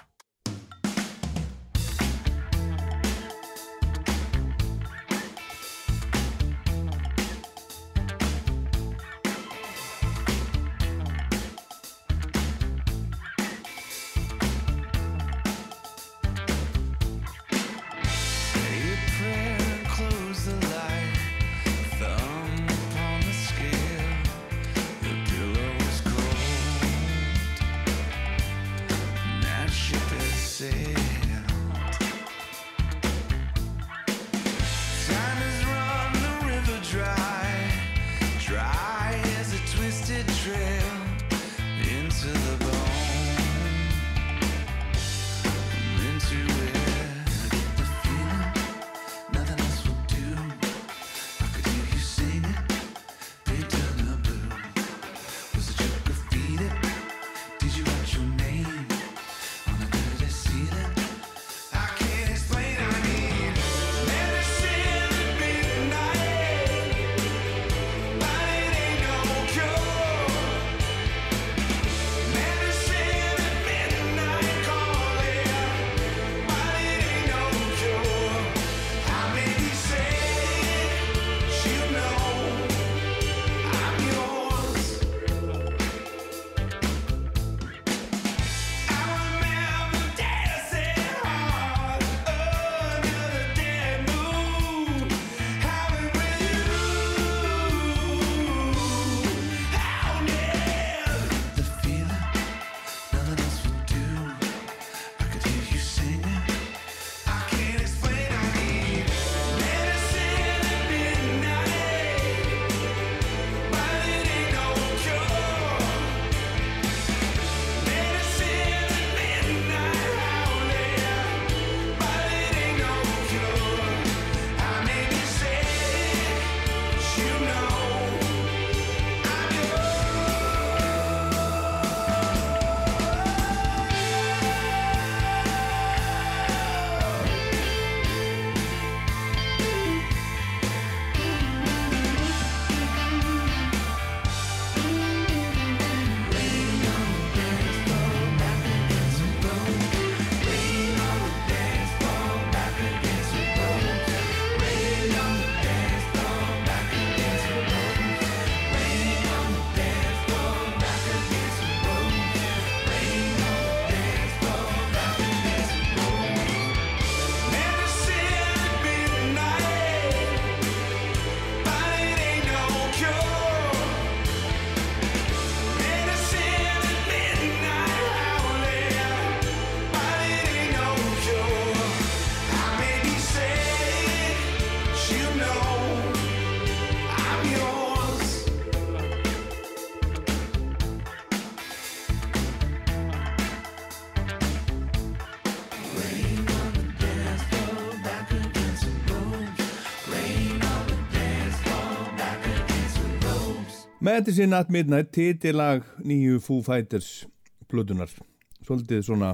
Medicine at Midnight,
titilag nýju Foo Fighters plötunar svolítið svona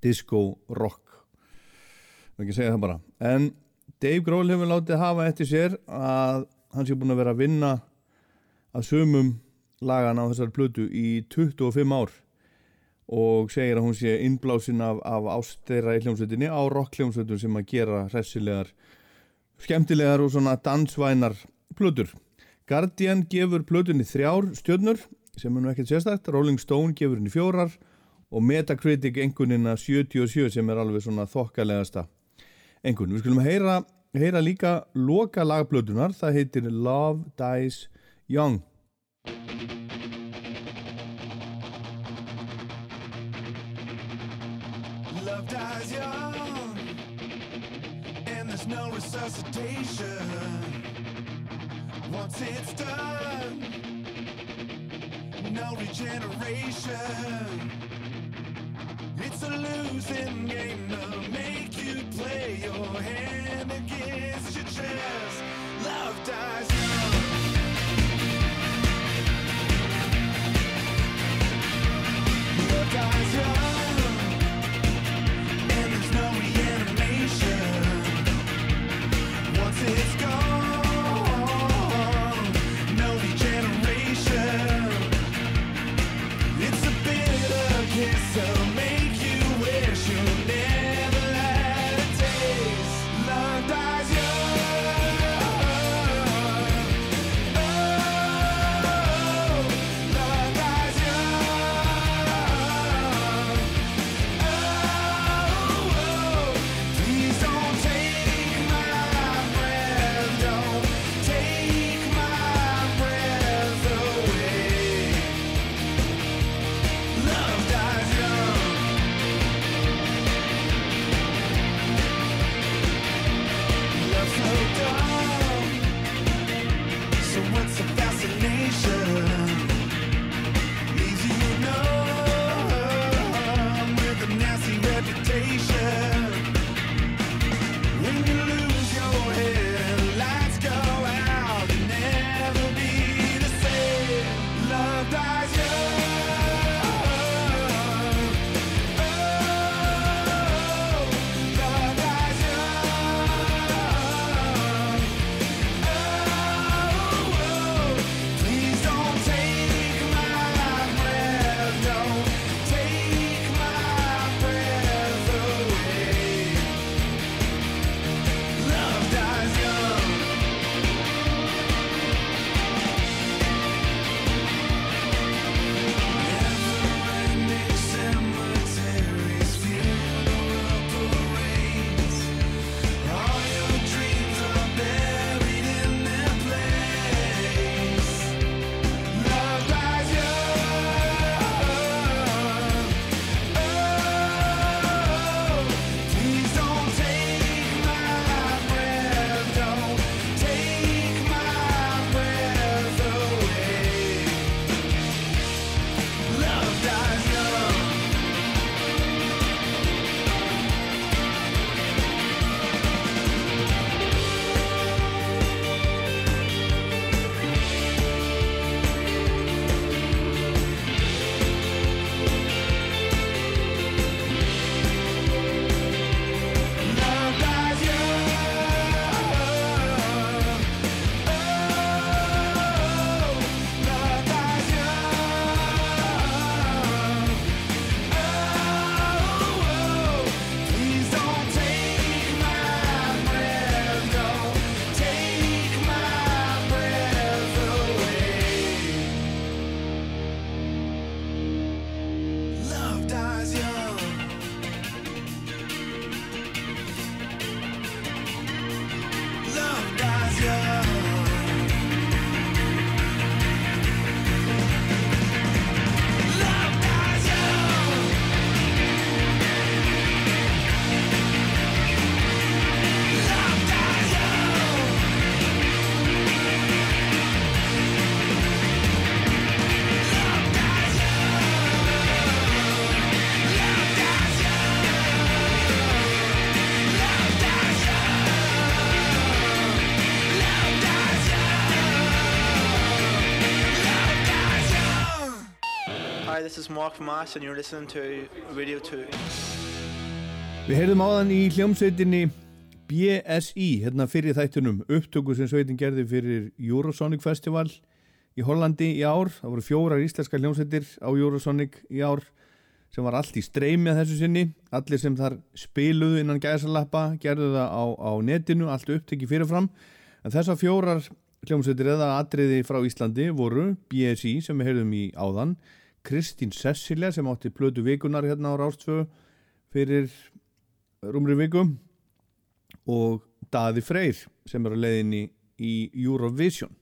disco rock. Má ekki segja það bara. En Dave Grohl hefur látið hafa eftir sér að hann sé búin að vera að vinna að sumum lagana á þessari plötu í 25 ár. Og segir að hún sé innblásin af, af ásteira í hljómsveitinni á rockhljómsveitum sem að gera hressilegar, skemmtilegar og svona dansvænar plötur. Guardian gefur plötunni þrjár stjörnur sem er nú ekkert sérstætt, Rolling Stone gefur henni fjórar og Metacritic engunina 77 sem er alveg svona þokkalegasta engun. Við skulum heyra, heyra líka loka lagplötunar, það heitir Love Dies Young.
Love dies young, and there's no resuscitation. Once it's done, no regeneration. It's a losing game to make you play your hand against your chest. Love dies young. Love dies young. And there's no reanimation Once it's gone
is Mark Ash and you're listening to Radio 2.
Við heyrðum áðan í hljómsveitinni BSI, hérna fyrir þættunum, upptöku sem sveitin gerði fyrir Eurosonic Festival í Hollandi í ár. Það voru fjórar íslenska hljómsveitir á Eurosonic í ár sem var allt í streymi að þessu sinni. Allir sem þar spiluðu innan gæsalappa gerðu það á, á netinu, allt upptöki fyrirfram. En þessar fjórar hljómsveitir eða atriði frá Íslandi voru BSI sem við heyrðum í áðan, Kristín Cecilia sem átti plötu vikunar hérna á Rástfö fyrir rúmri viku og Daði Freyr sem er á leiðinni í Eurovision.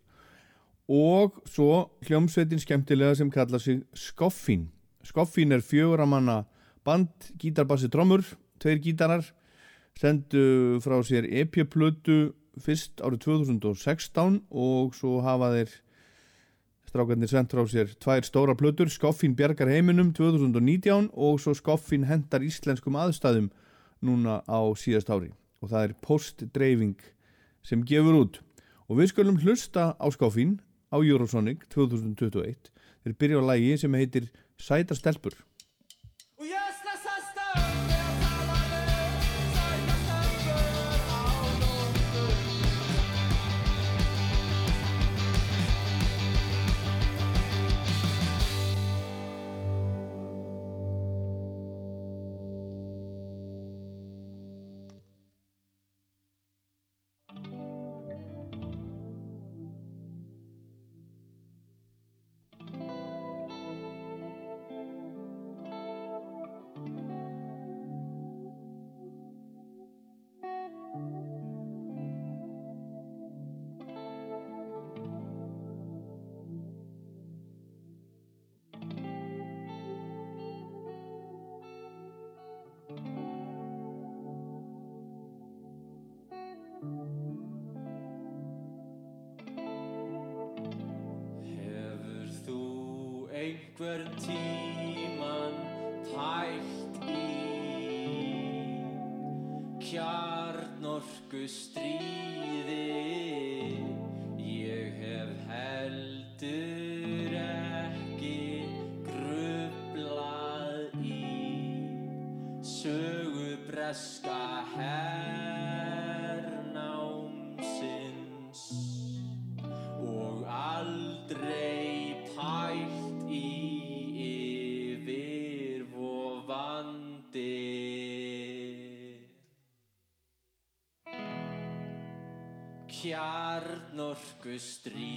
Og svo hljómsveitin skemmtilega sem kalla sig Skoffin Skoffin er fjögur að manna band, gítarbassi trommur tveir gítarar sendu frá sér EP-plötu fyrst árið 2016 og svo hafa þeir strákarnir sendt frá sér tvær stóra plötur Skoffin bjargar heiminum 2019 og svo Skoffin hendar íslenskum aðstæðum núna á síðast ári. Og það er postdreifing sem gefur út. Og við skulum hlusta á Skoffin á Eurosonic 2021 þeir byrja á lægi sem heitir Sæta stelpur
ikke strid.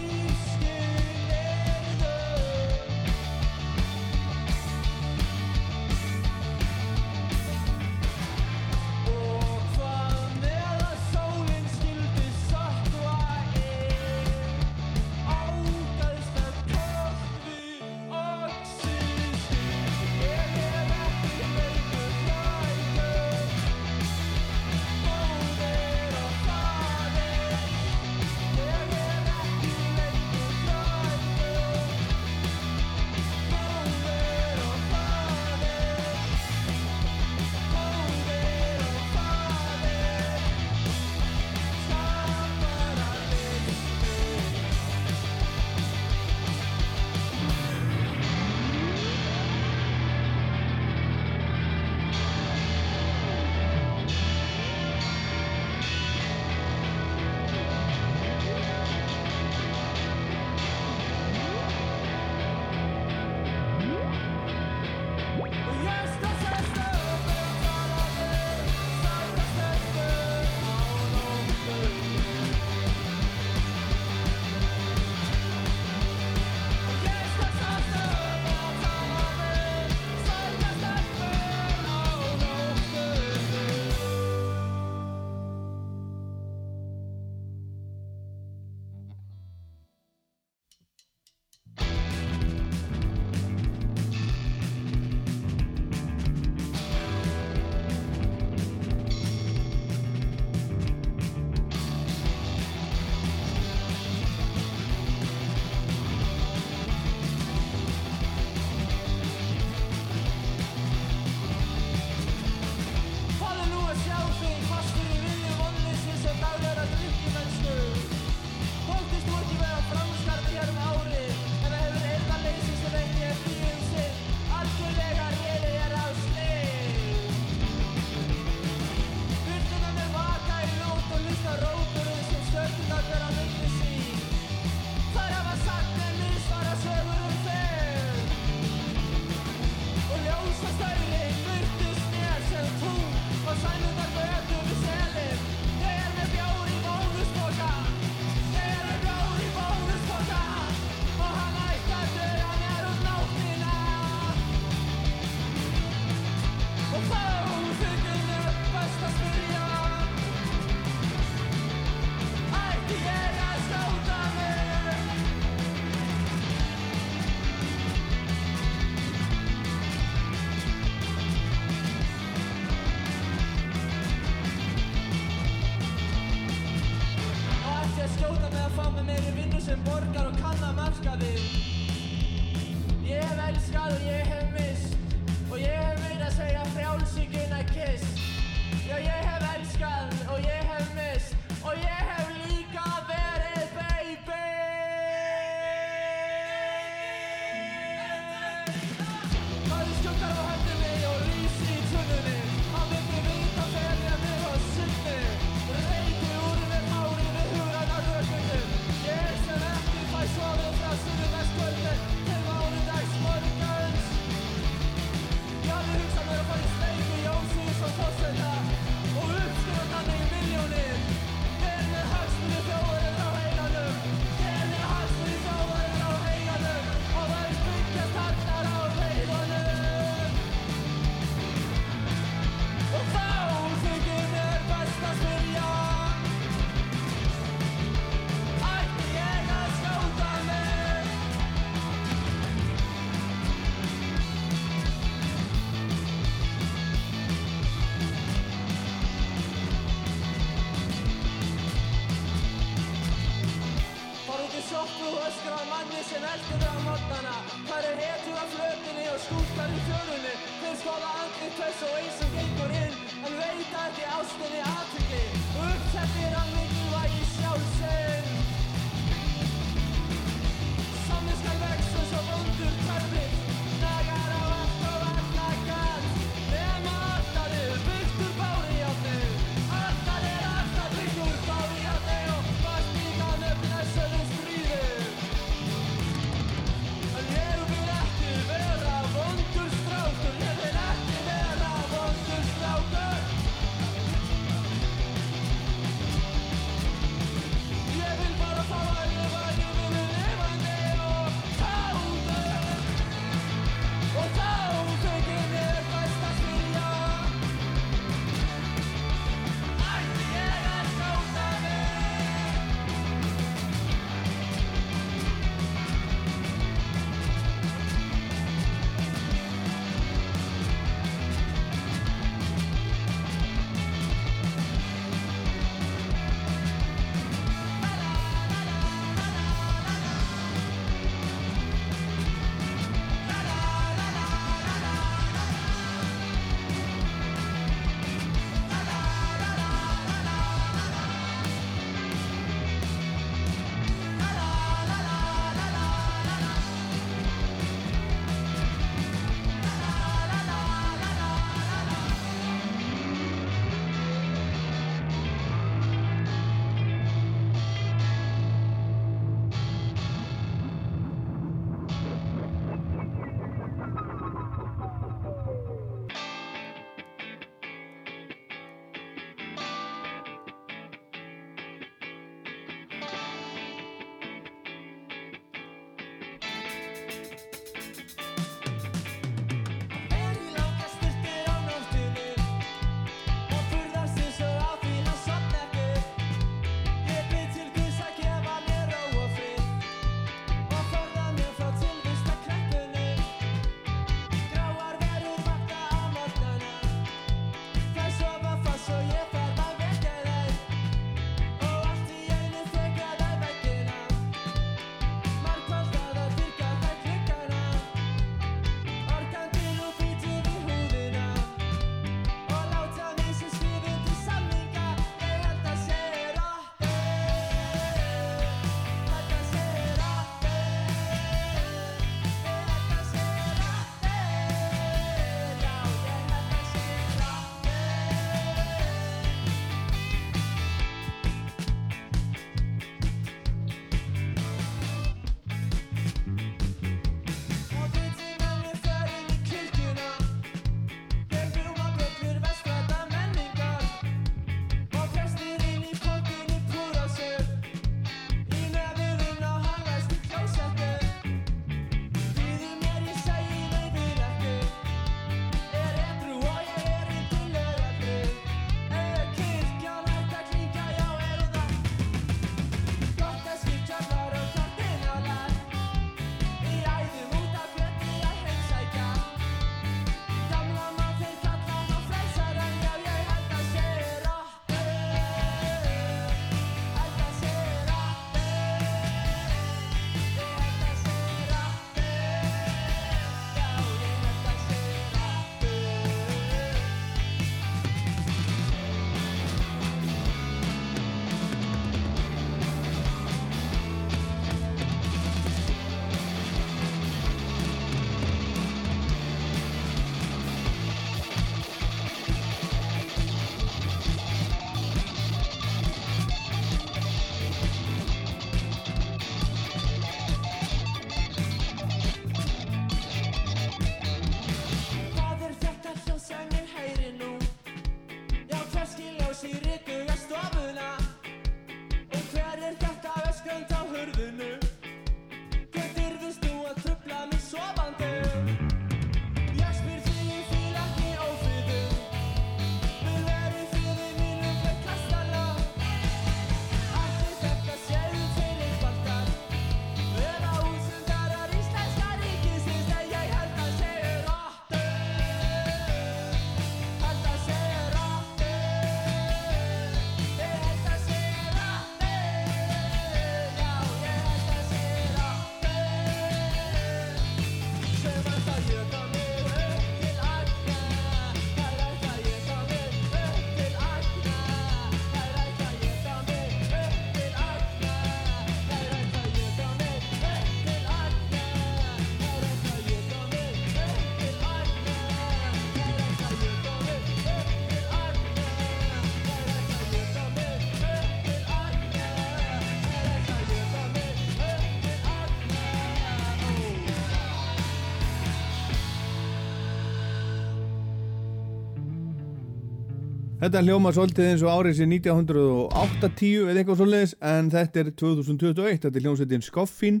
Þetta hljóma svolítið eins og árið sér 1980 eða eitthvað svoleiðis en þetta er 2021, þetta er hljómsveitin Skoffin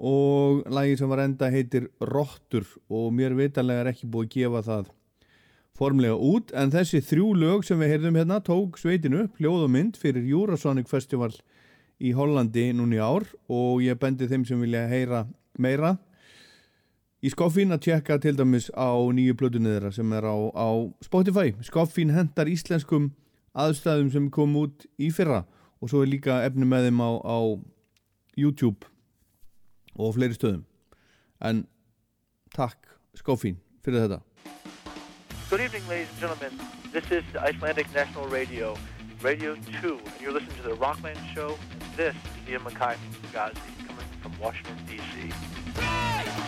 og lagi sem var enda heitir Rottur og mér vitalega er ekki búið að gefa það formlega út en þessi þrjú lög sem við heyrðum hérna tók sveitin upp, hljóð og mynd fyrir Eurosonic Festival í Hollandi núni ár og ég bendi þeim sem vilja heyra meira í Skoffin að tjekka til dæmis á nýju plötunni þeirra sem er á, á Spotify. Skoffin hendar íslenskum aðstæðum sem kom út í fyrra og svo er líka efni með þeim á, á YouTube og fleiri stöðum. En takk Skoffin fyrir þetta.
Good evening, ladies and gentlemen. This is Icelandic National Radio, Radio 2, and you're listening to the Rockland Show. And this is Ian Mackay from Fugazi, coming from Washington, D.C.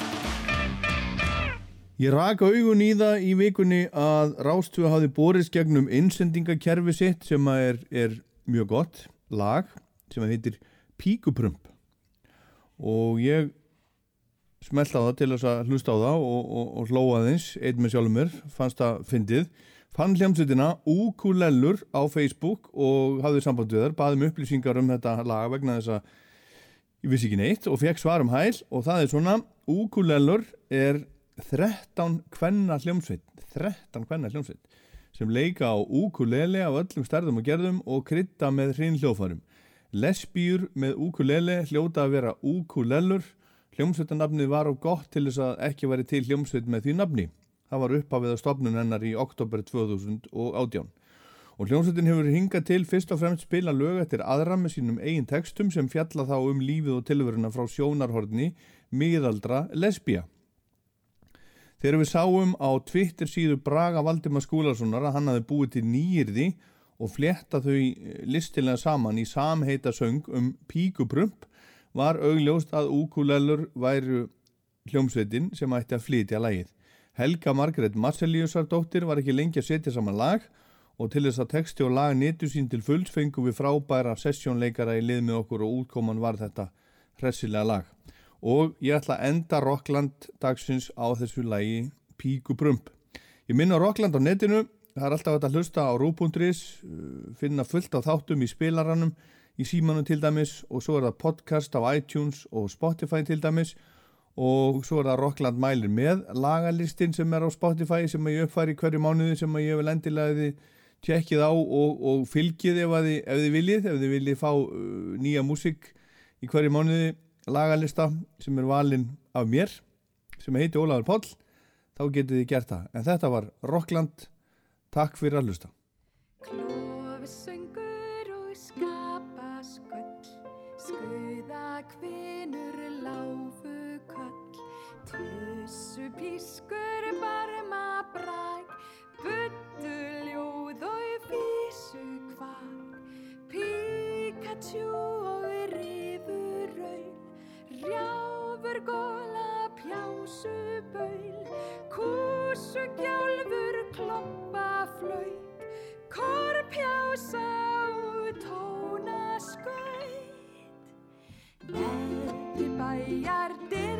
Ég raka augun í það í vikunni að Rástfjö hafi borist gegnum innsendingakerfi sitt sem er, er mjög gott lag sem heitir Píkuprump. Og ég smelt á það til þess að hlusta á það og, og, og hlóa þins einn með sjálfum mér, fannst það fyndið. Fann hljómsveitina Ukulellur á Facebook og hafði samband við þar baðum upplýsingar um þetta lag vegna þess að ég vissi ekki neitt og fekk svar um hæl og það er svona Ukulellur er 13 kvenna hljómsveit 13 kvenna hljómsveit sem leika á ukulele af öllum stærðum og gerðum og krydda með hrinn hljófarum lesbíur með ukulele hljóta að vera ukulellur hljómsveitarnafnið var á gott til þess að ekki væri til hljómsveit með því nafni. Það var upphafið að stopnun hennar í oktober 2018 og hljómsveitin hefur hingað til fyrst og fremst spila lög eftir aðra með sínum eigin textum sem fjalla þá um lífið og tilveruna frá sjónarhorni miðaldra lesbía Þegar við sáum á Twitter síðu Braga Valdimar Skúlasonar að hann hafi búið til nýjirði og fletta þau listilega saman í samheita söng um píkuprump var augljóst að úkulellur væru hljómsveitin sem ætti að flytja lagið. Helga Margret Marceliusardóttir var ekki lengi að setja saman lag og til þess að texti og lag netu sín til fulls fengum við frábæra sessjónleikara í lið með okkur og útkoman var þetta hressilega lag og ég ætla að enda Rockland dagsins á þessu lagi Píku Brump. Ég minna Rockland á netinu, það er alltaf að hlusta á Rú.is, finna fullt á þáttum í spilaranum, í símanum til dæmis og svo er það podcast á iTunes og Spotify til dæmis. Og svo er það Rockland mælir með lagalistin sem er á Spotify sem ég uppfæri hverju mánuði sem ég vil endilega þið tjekkið á og, og fylgið ef þið viljið, ef þið viljið fá uh, nýja músik í hverju mánuði lagalista sem er valinn af mér sem heiti Ólafur Páll þá getið þið gert það. En þetta var Rockland takk fyrir að hlusta
gjálfur kloppa flaut Korpjása og tóna skaut Netti bæjar dyr